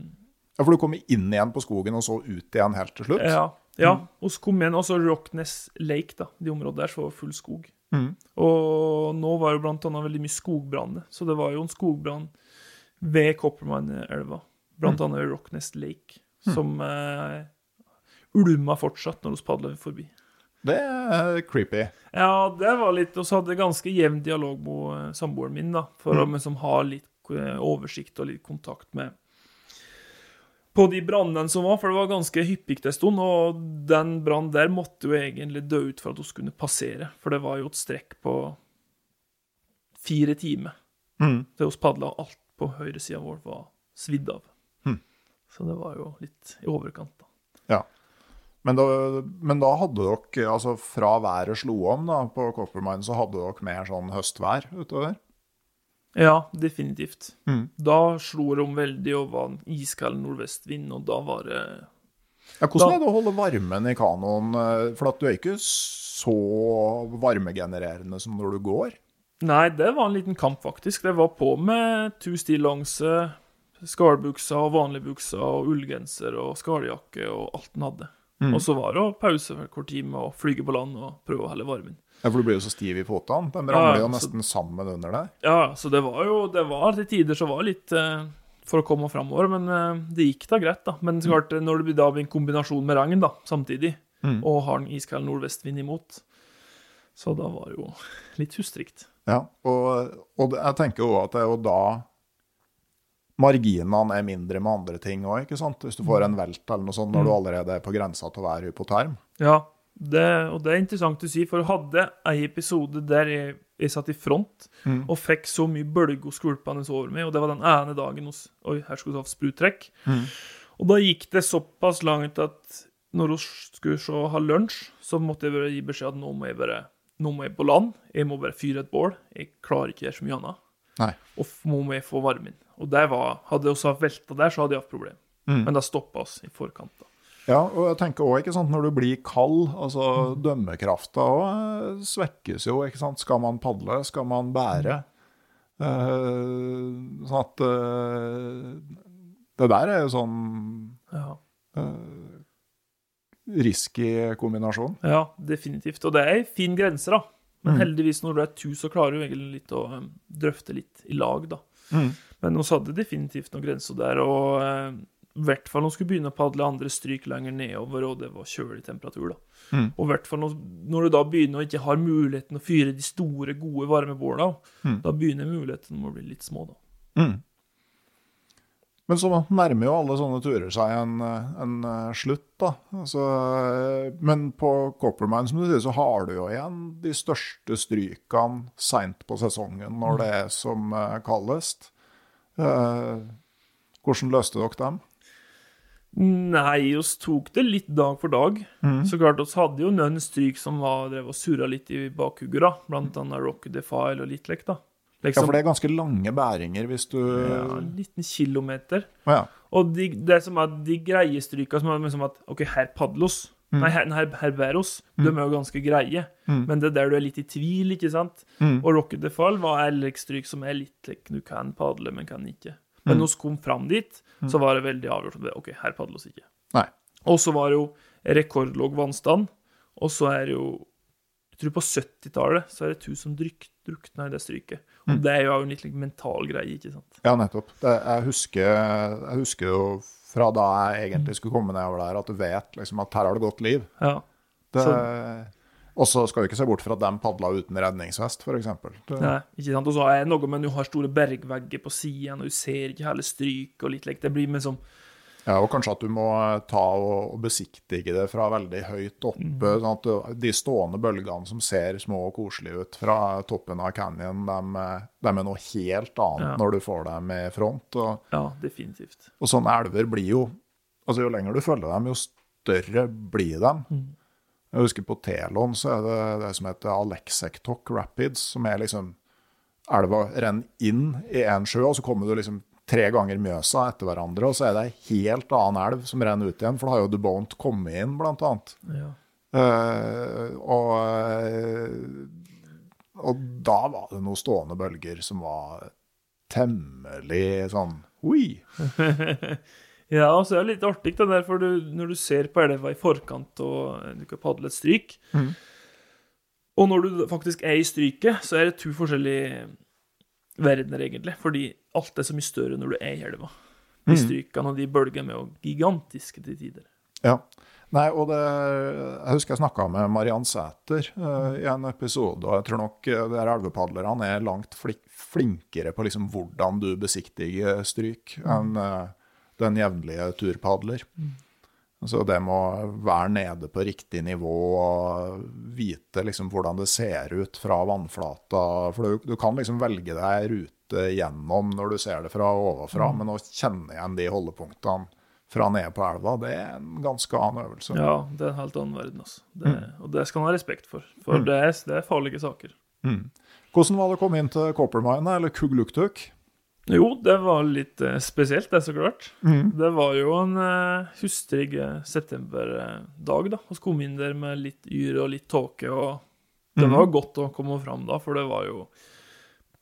Ja, For du kom inn igjen på skogen, og så ut igjen helt til slutt? Ja. ja. Og så kom igjen også Rockness Lake, da. De områdene der så var full skog. Mm. Og nå var det blant annet veldig mye skogbranner, så det var jo en skogbrann ved Coppermine-elva, blant annet ved Rockness Lake, som uh, ulma fortsatt når vi padla forbi. Det er creepy. Ja, det var litt Og så hadde jeg ganske jevn dialog med eh, samboeren min, da, for å liksom ha litt eh, oversikt og litt kontakt med på de brannene som var, for det var ganske hyppig en stund, og den brannen der måtte jo egentlig dø ut for at hun skulle passere, for det var jo et strekk på fire timer mm. til vi padla, og alt på høyresida vår var svidd av. Mm. Så det var jo litt i overkant, da. Ja. Men da, men da hadde dere, altså fra været slo om da, på Coppermine, så hadde dere mer sånn høstvær utover? Ja, definitivt. Mm. Da slo det om veldig og var en iskald nordvestvind, og da var det Ja, hvordan Da- er det å holde varmen i kanoen? eh, For at du er ikke så varmegenererende som når du går. Nei, det var en liten kamp, faktisk. Det var på med to stillongse, skarbukser og vanlige bukser og ullgenser og skaljakke og alt den hadde. Mm. Og så var det å pause hver kort time og flyge på land og prøve å helle varmen. Ja, For du blir jo så stiv i føttene. De Ja, ramler jo så- nesten sammen under deg. Ja, så det var jo det var til tider så var det litt eh, for å komme framover, men eh, det gikk da greit, da. Men så klart, eh, når det blir da blir en kombinasjon med regn, da, samtidig, Mm. og har en iskald nordvestvind imot, så da var det jo litt hustrikt. Ja, og, og jeg tenker jo at det er jo da marginene er mindre med andre ting òg, ikke sant? Hvis du får en velt eller noe sånt når du allerede er på grensa til å være hypoterm. Ja, det, og det er interessant å si, for jeg hadde ei episode der jeg, jeg satt i front Mm. og fikk så mye bølger skvulpende over meg, og det var den ene dagen hos Oi, her skulle vi ha spruttrekk. Mm. Og da gikk det såpass langt at når vi skulle så ha lunsj, så måtte jeg bare gi beskjed at nå må jeg bare nå må jeg på land, jeg må bare fyre et bål, jeg klarer ikke å gjøre så mye annet, Nei. og nå må jeg få varmen. Og var, hadde også velta der, så hadde jeg hatt problem. Mm. Men det stoppa oss i forkant. da. Ja, og jeg tenker også, ikke sant, når du blir kald, altså dømmekrafta også svekkes jo, ikke sant. Skal man padle, skal man bære? Eh, sånn at uh, Det der er jo sånn Ja. risky kombinasjon. Ja, definitivt. Og det er en fin grense, da. Men Mm. heldigvis, når du er tu, så klarer du egentlig litt å drøfte litt i lag, da. Mm. Men vi hadde definitivt noen grenser der, og eh, i hvert fall når du skulle begynne å padle andre stryk lenger nedover, og det var kjølig temperatur, da. Mm. Og i hvert fall når, når du da begynner å ikke har muligheten å fyre de store, gode varmebåla, Mm. da begynner muligheten å bli litt små, da. Mm. Men så nærmer jo alle sånne turer seg en, en eh, slutt, da. Altså, eh, men på Coppermine, som du sier, så har du jo igjen de største strykene seint på sesongen når det er som eh, kaldest. Eh, hvordan løste dere dem? Nei, oss tok det litt dag for dag. Mm. Så klart, oss hadde jo noen stryk som var, drev og surra litt i bakhugget. Blant annet Rock Defile og Litlek, da. Liksom, Ja, Liksom, for det er ganske lange bæringer hvis du ja, en liten kilometer. Ja. Og de, det som er de greie stryka som er liksom at OK, her padlos. Nei, her, her, her bæros. De er jo ganske greie. Mm. Men det er der du er litt i tvil, ikke sant? Mm. Og Rocket Defile var LX-stryk som er litt like, Du kan padle, men kan ikke. Men Mm. når vi kom fram dit, så var det veldig avgjort. om det, OK, her padles ikke. Nei. Og så var det jo rekordlav vannstand, og så er det jo Jeg tror på 70-tallet så er det to som dryk, drukna i det stryket. Og det er jo en litt like, mental greie, ikke sant? Ja, nettopp. Det, jeg, husker, jeg husker jo fra da jeg egentlig skulle komme nedover der, at du vet liksom at her har det gått liv. Ja. Det, Så- og så skal du ikke se bort fra at de padla uten redningsvest, f.eks. Nei, ikke sant? Og så er det noe med at du har store bergvegger på siden, og du ser ikke hele stryket og litt like. Det blir liksom Ja, og kanskje at du må ta og, besiktige det fra veldig høyt oppe. sånn at De stående bølgene som ser små og koselige ut fra toppen av canyon, de, de er noe helt annet Ja. når du får dem i front. Og, Ja, definitivt. og sånne elver blir jo altså Jo lenger du følger dem, jo større blir de. Jeg husker på Telon så er det det som heter Alexektok Rapids, som er liksom Elva renner inn i en sjø, og så kommer du liksom tre ganger Mjøsa etter hverandre, og så er det ei helt annen elv som renner ut igjen, for da har jo Dubont kommet inn, blant annet. Ja. Uh, og, eh, og da var det noen stående bølger som var temmelig sånn Oi! Ja, og så er det litt artig det der, for du, når du ser på elva i forkant og du kan padle et stryk Og når du faktisk er i stryket, så er det to forskjellige verdener, egentlig. Fordi alt er så mye større når du er i elva. De strykene og de bølgene er jo gigantiske til tider. Ja. Nei, og det, jeg husker jeg snakka med Mariann Sæter uh, i en episode, og jeg tror nok uh, de her elvepadlerne er langt flinkere på liksom hvordan du besiktiger stryk enn eh, den jevnlige turpadler. Så det må være nede på riktig nivå og vite liksom hvordan det ser ut fra vannflata. For du, du kan liksom velge deg rute gjennom når du ser det fra ovenfra, men å kjenne igjen de holdepunktene fra nede på elva, det er en ganske annen øvelse. Ja, det er en helt annen verden, altså. Det, Og det skal man ha respekt for, for det, er, det er farlige saker. Hvordan var det å komme inn til Coppermine, eller Kugluktuk? Jo, det var litt eh, spesielt, det, så klart. Det var jo en uh, hustrig eh, septemberdag, da. Vi kom inn der med litt yr og litt tåke, og det var godt å komme fram da, for det var jo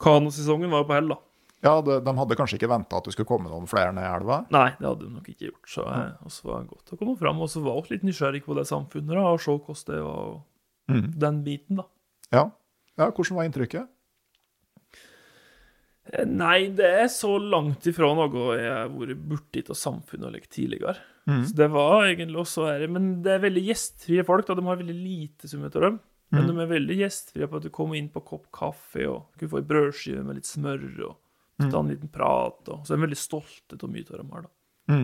Kanosesongen var jo på hell, da. Ja, det, De hadde kanskje ikke venta at det skulle komme noen flere ned i elva? Nei, det hadde de nok ikke gjort, så oss var det godt å komme fram. Og så var vi litt nysgjerrig på det samfunnet, da, og se hvordan det var, og den biten, da. Ja. ja. Hvordan var inntrykket? Eh, Nei, det er så langt ifra noe jeg har vært borti av samfunnet og like tidligere. Så det var egentlig også er Men det er veldig gjestfrie folk. da, De har veldig lite som heter dem. Men de er veldig gjestfrie på at du kommer inn på kopp kaffe og kunne få ei brødskive med litt smør og ta en liten prat. Og, så er veldig stolte av mye av dem her. da.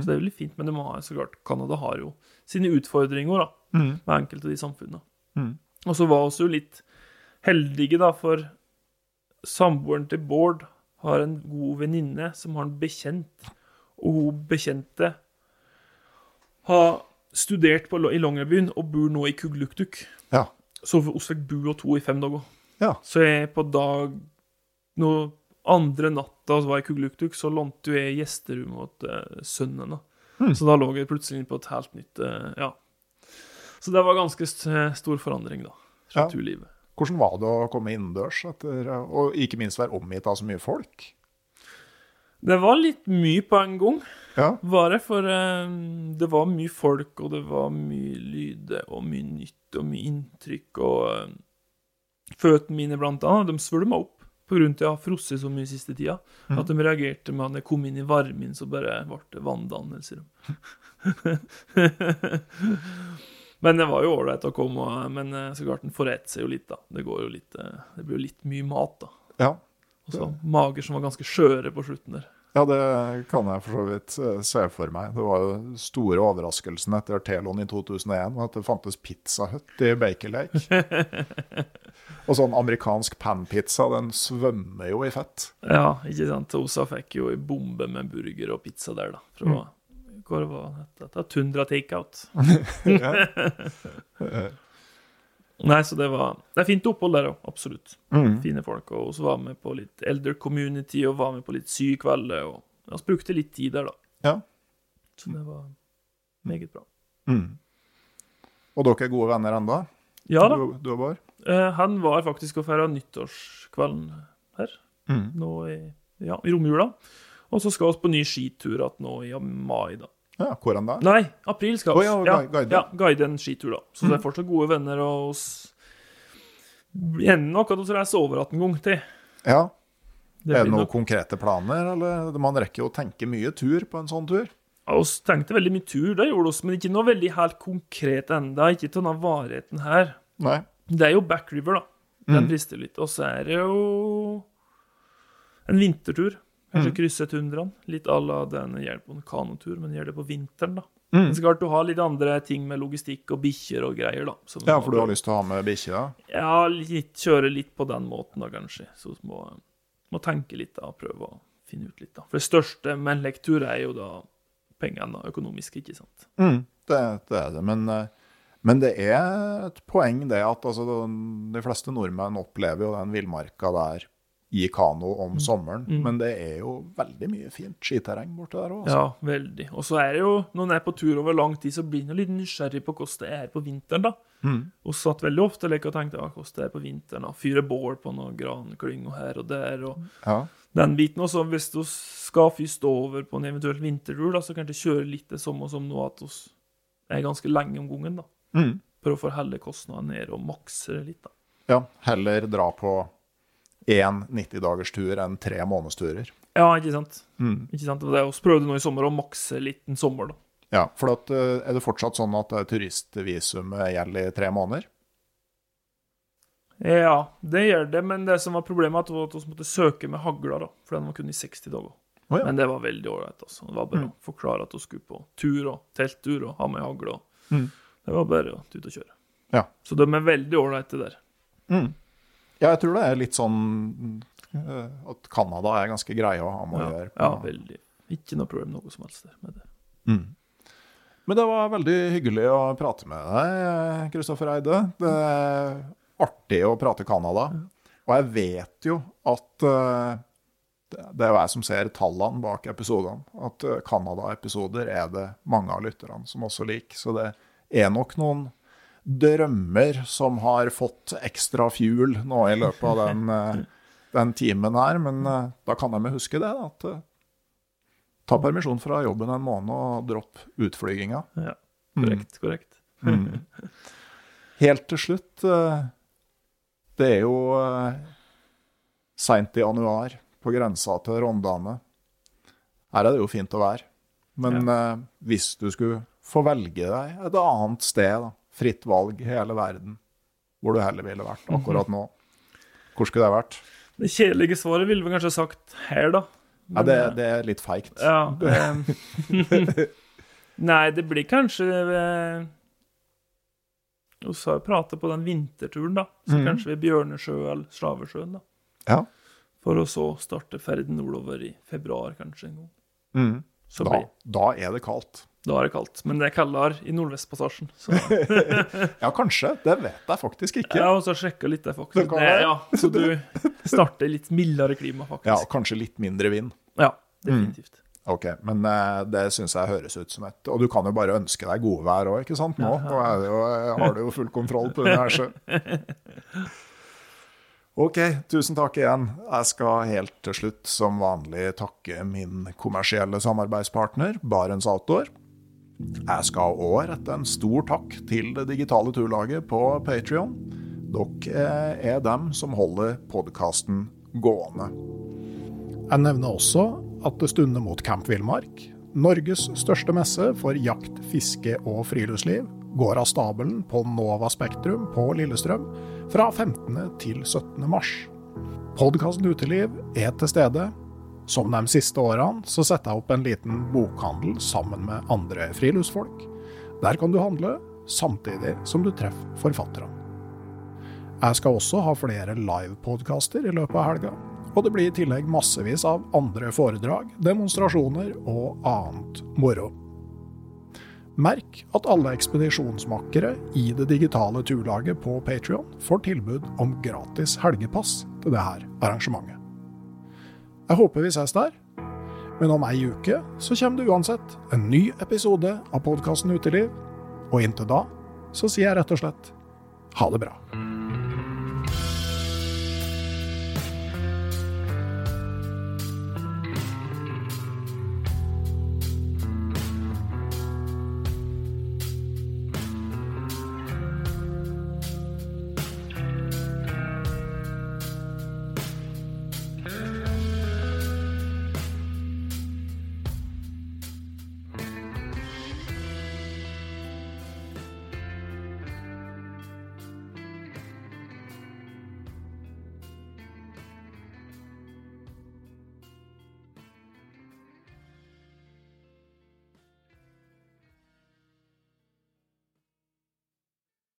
Så det er veldig fint. Men de har så klart, Canada har jo sine utfordringer da, med enkelte av de samfunnene. Og så var vi jo litt heldige, da, for samboeren til Bård har en god venninne som har en bekjent, og hun bekjente har studert på, i Longyearbyen og bor nå i Kugluktuk. Ja. Så vi fikk bo og to i fem dager. Ja. Så jeg på dag Nå andre natta var i Kugluktuk, så lånte jeg gjesterommet til uh, sønnen. da. Hmm. Så da lå jeg plutselig inne på et helt nytt uh, Ja. Så det var ganske st stor forandring, da. Fra Ja. turlivet. Hvordan var det å komme innendørs, etter, og ikke minst være omgitt av så mye folk? Det var litt mye på en gang. Ja. var det, for eh, det var mye folk, og det var mye lyder, og mye nytt, og mye inntrykk, og uh, føttene mine blant annet, de svulma opp til at jeg har frosset så mye siste tida, at de reagerte med at jeg kom inn i varmen, så bare ble det vanndannelser. men det var jo ålreit å komme, men eh, så klart den forretter seg jo litt, da. Det går jo litt, eh, det blir jo litt mye mat, da. Ja. Og så mager som var ganske skjøre på slutten der. ja, det kan jeg for så vidt eh, se for meg. Det var jo store overraskelsen etter Telon i 2001 at det fantes Pizza Hut i Baker Lake. og sånn amerikansk panpizza, den svømmer jo i fett. Ja, ikke sant. Osa fikk jo ei bombe med burger og pizza der, da. Fra, Hva det var det? Det er Tundra Takeout. Nei, så det var Det er fint opphold der òg, absolutt. Fine folk. Og så var vi på litt Elder Community og var med på litt sykvelder. Og vi brukte litt tid der, da. Ja. Så det var meget bra. Og dere er gode venner ennå? Ja da. Du, du var? Eh, han var faktisk og feira nyttårskvelden her, Mm. nå i, ja, i romjula. Og så skal vi på ny skitur igjen nå i mai, da. Ja, hvor da? Nei, april skal vi. vi. ja, ja, guide. ja, guide en skitur, da. Så det er fortsatt gode venner, og oss ender nok at vi reiser over igjen en gang til. Ja. Det er det noen nok- konkrete planer, eller man rekker jo å tenke mye tur på en sånn tur? Ja, Vi tenkte veldig mye tur, det gjorde vi, men ikke noe veldig helt konkret enda. Ikke til denne varigheten her. Nei. Det er jo Backriver, da. Den Mm. frister litt. Og så er det jo en vintertur. Kanskje Mm. krysse tundraen. Litt à la den gjør på en kanotur, men gjør det på vinteren, da. Mm. Men så klart du har litt andre ting med logistikk og bikkjer og greier, da. Ja, for du har lyst til å ha med bikkje? Ja. Ja, litt, kjøre litt på den måten, da, kanskje. Så må, må tenke litt, da, prøve å finne ut litt, da. For det største med en lektur er jo da pengene, økonomisk, ikke sant. Mm, det, det er det. Men, eh, men det er et poeng det at altså, de fleste nordmenn opplever jo den villmarka der i kano om sommeren. Mm. Men det er jo veldig mye fint skiterreng borte der òg. Ja, veldig. Og så er det jo, når en er på tur over lang tid, så blir en litt nysgjerrig på hvordan det er på vinteren, da. Mm. Og satt veldig ofte like og tenkte ja, hvordan det er på vinteren. da. Fyre bål på noen granklynger her og der, og Ja. den biten. Og så hvis du skal først over på en eventuell vintertur, da, så kan du kjøre litt det samme som nå, at vi er ganske lenge om gangen, da. Mm. Prøve å få helle kostnadene ned og makse det litt, da. ja. Heller dra på én 90-dagerstur enn tre månedsturer. Ja, ikke sant? Mm. Ikke sant? Det er Vi prøvde nå i sommer å makse litt en sommer, da. Ja, for at, eh, er det fortsatt sånn at Turistvisum turistvisumet gjelder i tre måneder? Ja, det gjør det, men det som var problemet, var at vi måtte søke med hagla, da. For den var kun i 60 dager. Oh, ja. Men det var veldig ålreit. Altså. Det var bare Mm. å forklare at vi skulle på tur og telttur og ha med hagle. Mm. Det var bare å ut og kjøre. Ja. Så de er veldig ålreite der. Mm. Ja, jeg tror det er litt sånn eh, at Canada er ganske greie å ha med å Ja, gjøre. ja, veldig. Ikke noe problem noe som helst med det. Mm. Men det var veldig hyggelig å prate med deg, Kristoffer Eide. Det er artig å prate Canada. Og jeg vet jo at eh, det det er jo jeg som ser tallene bak episodene. At eh, Canada-episoder er det mange av lytterne som også liker. Så det er nok noen drømmer som har fått ekstra fuel nå i løpet av den, eh, den timen her. Men eh, da kan de jo huske det, at eh, ta permisjon fra jobben en måned og dropp utflyginga. Ja, Mm. korrekt, korrekt. Mm. Helt til slutt Det er jo seint i januar, på grensa til Rondane. Her er det jo fint å være. Men ja. hvis du skulle få velge deg et annet sted, da, fritt valg i hele verden, hvor du heller ville vært akkurat nå, hvor skulle det vært? Det kjedelige svaret ville vi kanskje sagt her, da. Ja, det, det er litt feigt. Ja. Nei, det blir kanskje eh, Vi har jo pratet på den vinterturen, da. Så mm. kanskje ved Bjørnesjø eller Slavesjøen, da. Ja. For å så starte ferden nordover i februar, kanskje en gang. Mm. Så Da, da er det kaldt. Da er det kaldt. Men det er kaldere i Nordvestpassasjen. Så Ja, kanskje. Det vet jeg faktisk ikke. jeg har også sjekka litt der, faktisk. Det ja, så du starter litt mildere klima, faktisk. Ja, kanskje litt mindre vind. Ja, definitivt. Ok, men eh, det syns jeg høres ut som et Og du kan jo bare ønske deg godvær òg, ikke sant? Nå, Nå jo, eh, har du jo full kontroll på universet. Ok, tusen takk igjen. Jeg skal helt til slutt som vanlig takke min kommersielle samarbeidspartner, Barents Outdoor. Jeg skal òg rette en stor takk til det digitale turlaget på Patrion. Dere er dem som holder podkasten gående. Jeg nevner også at det stunder mot Camp Villmark. Norges største messe for jakt, fiske og friluftsliv går av stabelen på Nova Spektrum på Lillestrøm fra 15. til 17. mars. Podkasten Uteliv er til stede. Som de siste årene så setter jeg opp en liten bokhandel sammen med andre friluftsfolk. Der kan du handle, samtidig som du treffer forfatterne. Jeg skal også ha flere livepodkaster i løpet av helga. Og det blir i tillegg massevis av andre foredrag, demonstrasjoner og annet moro. Merk at alle ekspedisjonsmakkere i det digitale turlaget på Patrion får tilbud om gratis helgepass til dette arrangementet. Jeg håper vi ses der, men om ei uke så kommer det uansett en ny episode av podkasten Uteliv, og inntil da så sier jeg rett og slett ha det bra.